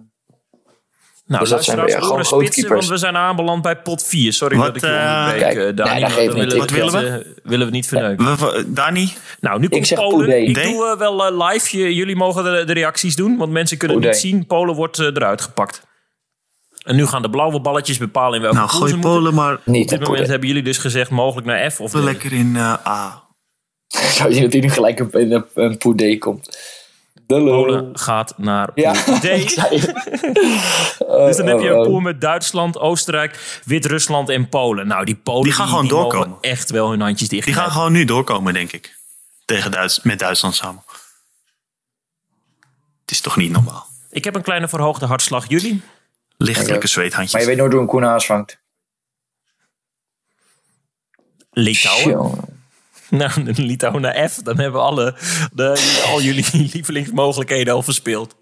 Nou, dus dat zijn weer gewoon spitsen, keepers. want we zijn aanbeland bij pot 4. Sorry Wat, dat ik je eh, onderbreek, kijk, eh, nee, Dani. dat geeft niet. willen, Wat willen we? het, eh, willen we niet verneuken. We- we- Dani? Nou, nu komt zeg Polen. Poedé. Ik doe eh, wel eh, live. Je- jullie mogen de, de reacties doen, want mensen kunnen het Poedé. niet zien. Polen wordt eh, eruit gepakt. En nu gaan de blauwe balletjes bepalen in welke Nou, gooi ze moeten. Polen maar niet Op dit moment hebben jullie dus gezegd mogelijk naar F of lekker in eh, A. Ik zou zien dat hij nu gelijk een, in een, een poedé komt. Polen gaat naar pool Ja, D. Dus dan heb je een Oh, oh, pool oh. met Duitsland, Oostenrijk, Wit-Rusland en Polen. Nou, die Polen Die gaan gewoon doorkomen. echt wel hun handjes dicht. Die gaan gewoon nu doorkomen, denk ik. Tegen Duits met Duitsland samen. Het is toch niet normaal. Ik heb een kleine verhoogde hartslag. Jullie? Lichtelijke Maar zweethandjes. je weet nooit hoe een Koen Haas vangt. Litouwen. Nou, dan Litouwen naar F. Dan hebben we alle, de, al jullie lievelingsmogelijkheden al verspeeld.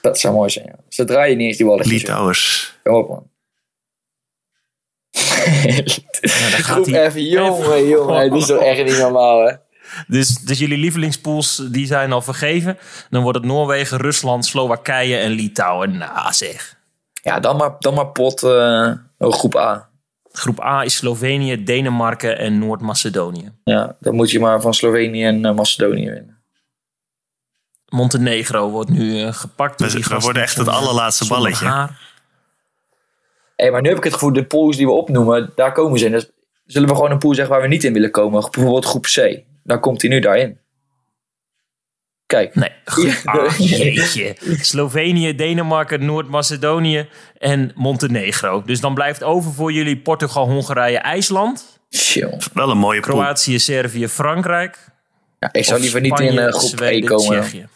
Dat zou mooi zijn. Ja. Ze draaien niet eens die balletjes. joh. Litouwers. Kom op, man. gaat Groep. F, jongen, jongen. Dit is toch echt niet normaal, hè? Dus, dus jullie lievelingspools die zijn al vergeven. Dan wordt het Noorwegen, Rusland, Slowakije en Litouwen. Nou zeg. Ja, dan maar, dan maar pot oh, groep A. Groep A is Slovenië, Denemarken en Noord-Macedonië. Ja, dan moet je maar van Slovenië en eh, Macedonië winnen. Montenegro wordt nu eh, gepakt. door We, worden echt het eh, allerlaatste balletje. haar. Hé, maar nu heb ik het gevoel, de pools die we opnoemen, daar komen ze in. Dus zullen we gewoon een pool zeggen waar we niet in willen komen? Bijvoorbeeld groep C. Dan komt hij nu daarin. Kijk. Nee, groep Ja, A, de- jeetje. Slovenië, Denemarken, Noord-Macedonië en Montenegro. Dus dan blijft over voor jullie Portugal, Hongarije, IJsland. Wel een mooie pool. Kroatië, Servië, Frankrijk. Ja, ik zou liever niet in eh, groep E Zweden, komen. Tsjechië.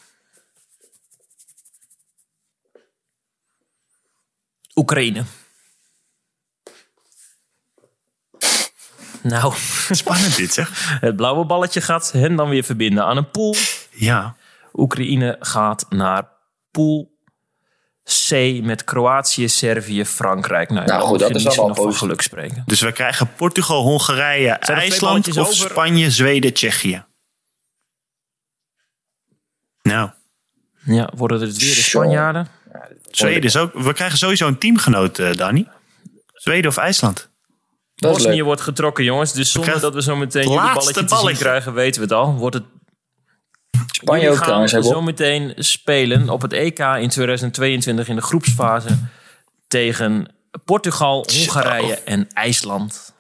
Oekraïne. Nou, spannend dit zeg. Het blauwe balletje gaat hen dan weer verbinden aan een pool. Ja. Oekraïne gaat naar pool C met Kroatië, Servië, Frankrijk. Nou, Nou goed, dat is wel nog van geluk spreken. Dus we krijgen Portugal, Hongarije, IJsland of over? Spanje, Zweden, Tsjechië. Nou, Ja, worden het weer de Spanjaarden? Zweden is ook... We krijgen sowieso een teamgenoot, eh Dani. Zweden of IJsland. Bosnië wordt getrokken, jongens. Dus zonder dat we zo meteen jullie balletje te zien krijgen, weten we het al. Wordt het Spanje ook gaan trouwens, zo meteen spelen op het EK in 2022 in de groepsfase tegen Portugal, Hongarije en IJsland.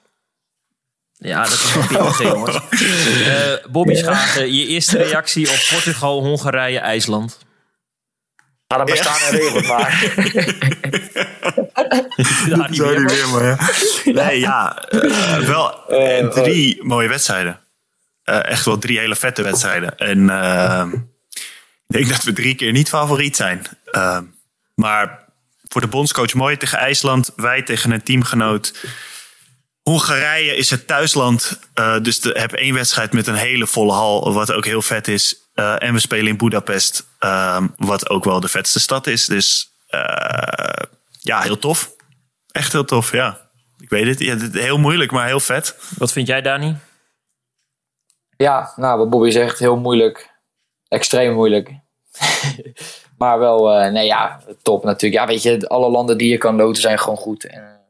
Ja, dat is een pittig, hè, jongens. Eh, Bobby Schagen, je eerste reactie op Portugal, Hongarije, IJsland. Ga dan maar staan en regel het maar. Ja, Zo weer, die maar. ja. Nee, ja. eh, wel eh, drie mooie wedstrijden. Eh, echt wel drie hele vette wedstrijden. En eh, ik denk dat we drie keer niet favoriet zijn. Eh, maar voor de bondscoach mooi tegen IJsland. Wij tegen een teamgenoot. Hongarije is het thuisland. eh, dus hebben één wedstrijd met een hele volle hal. Wat ook heel vet is. Eh, en we spelen in Budapest. eh, wat ook wel de vetste stad is. Dus ja, heel tof. Echt heel tof, ja. Ik weet het. Ja, het heel moeilijk, maar heel vet. Wat vind jij, Dani? Ja, nou, wat Bobby zegt, heel moeilijk. Extreem moeilijk. maar wel, eh, nee ja, top natuurlijk. Ja, weet je, alle landen die je kan loten zijn gewoon goed. En, eh,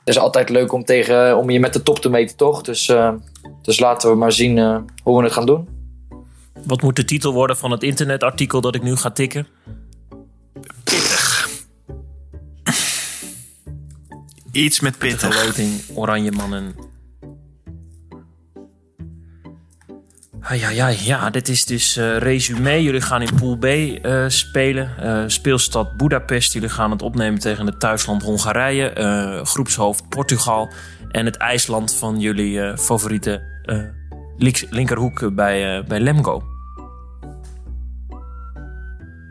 het is altijd leuk om, tegen, om je met de top te meten, toch? Dus, eh, dus laten we maar zien eh, hoe we het gaan doen. Wat moet de titel worden van het internetartikel dat ik nu ga tikken? Iets met pittig. Verloting, oranje mannen. Ja, ja, ja, dit is dus eh resume. Jullie gaan in Pool B eh, spelen. Eh, speelstad Budapest. Jullie gaan het opnemen tegen het thuisland Hongarije. groepshoofd Portugal. En het IJsland van jullie favoriete linkerhoek bij, bij Lemgo.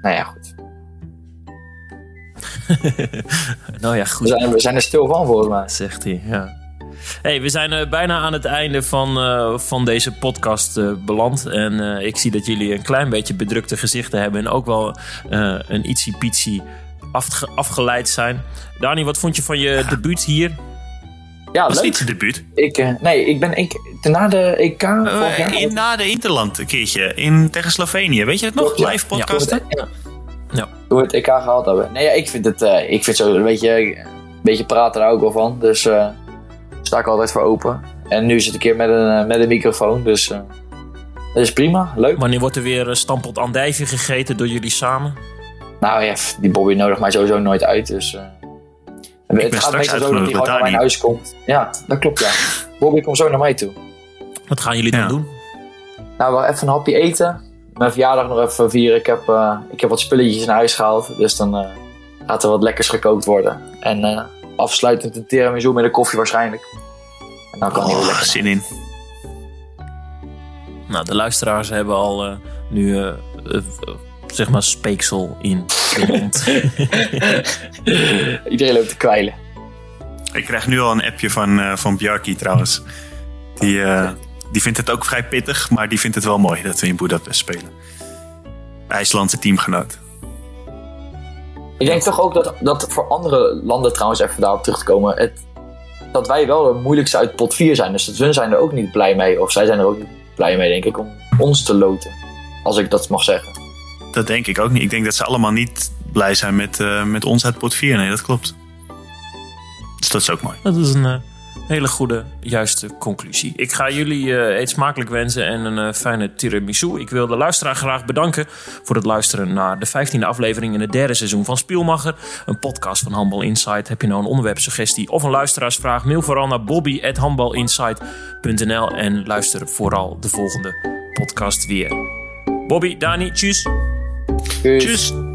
Nou ja, goed. nou ja, We goed. zijn, we zijn er stil van, volgens mij. Zegt hij, ja. Hey, we zijn eh, bijna aan het einde van, eh, van deze podcast eh, beland. En ik zie dat jullie een klein beetje bedrukte gezichten hebben. En ook wel een ietsie pietsie afge- afgeleid zijn. Dani, wat vond je van je debuut hier? Ja, was leuk. niet zijn debuut. Ik, nee, ik ben ik, na de EK jaar... In, na de Interland een keertje. In, tegen Slovenië. Weet je het nog? Ja. Live podcasten? Ja. Ja. Hoe we het EK gehaald hebben. Nee, ja, ik vind het, ik vind zo een beetje, een beetje praten daar ook wel van. Dus sta ik altijd voor open. En nu zit ik hier met een, eh, met een microfoon. Dus eh, dat is prima. Leuk. Wanneer wordt er weer eh, stampot andijvie gegeten door jullie samen? Nou ja, die Bobby nodigt mij sowieso nooit uit. Dus eh, het ben gaat meestal zo dat hij gewoon naar mijn huis komt. Ja, dat klopt ja. Bobby komt zo naar mij toe. Wat gaan jullie dan Ja. doen? Nou, wel even een hapje eten. Mijn verjaardag nog even vieren. Ik heb, eh, ik heb wat spulletjes naar huis gehaald. Dus dan eh, gaat er wat lekkers gekookt worden. En eh, afsluitend een tiramisu met een koffie waarschijnlijk. En dan kan Oh, lekker. zin in. Nou, de luisteraars hebben al eh, nu, eh, eh, zeg maar, speeksel in de mond. Iedereen loopt te kwijlen. Ik krijg nu al een appje van, eh van Bjarki trouwens. Die, die vindt het ook vrij pittig, maar die vindt het wel mooi dat we in Budapest spelen. IJslandse teamgenoot. Ik denk toch ook dat, dat voor andere landen trouwens, even daarop terug te komen, het, dat wij wel de moeilijkste uit pot 4 zijn. Dus dat hun zijn er ook niet blij mee. Of zij zijn er ook niet blij mee, denk ik, om ons te loten. Als ik dat mag zeggen. Dat denk ik ook niet. Ik denk dat ze allemaal niet blij zijn met, eh, met ons uit pot 4. Nee, dat klopt. Dus dat is ook mooi. Dat is een eh, hele goede, juiste conclusie. Ik ga jullie eh, eet smakelijk wensen en een eh, fijne tiramisu. Ik wil de luisteraar graag bedanken voor het luisteren naar de 15e aflevering in het derde seizoen van Spielmacher. Een podcast van Handbal Insight. Heb je nou een onderwerpsuggestie of een luisteraarsvraag? Mail vooral naar bobby.handbalinsight.nl en luister vooral de volgende podcast weer. Bobby, Dani, tjus. Tjus. Tjus.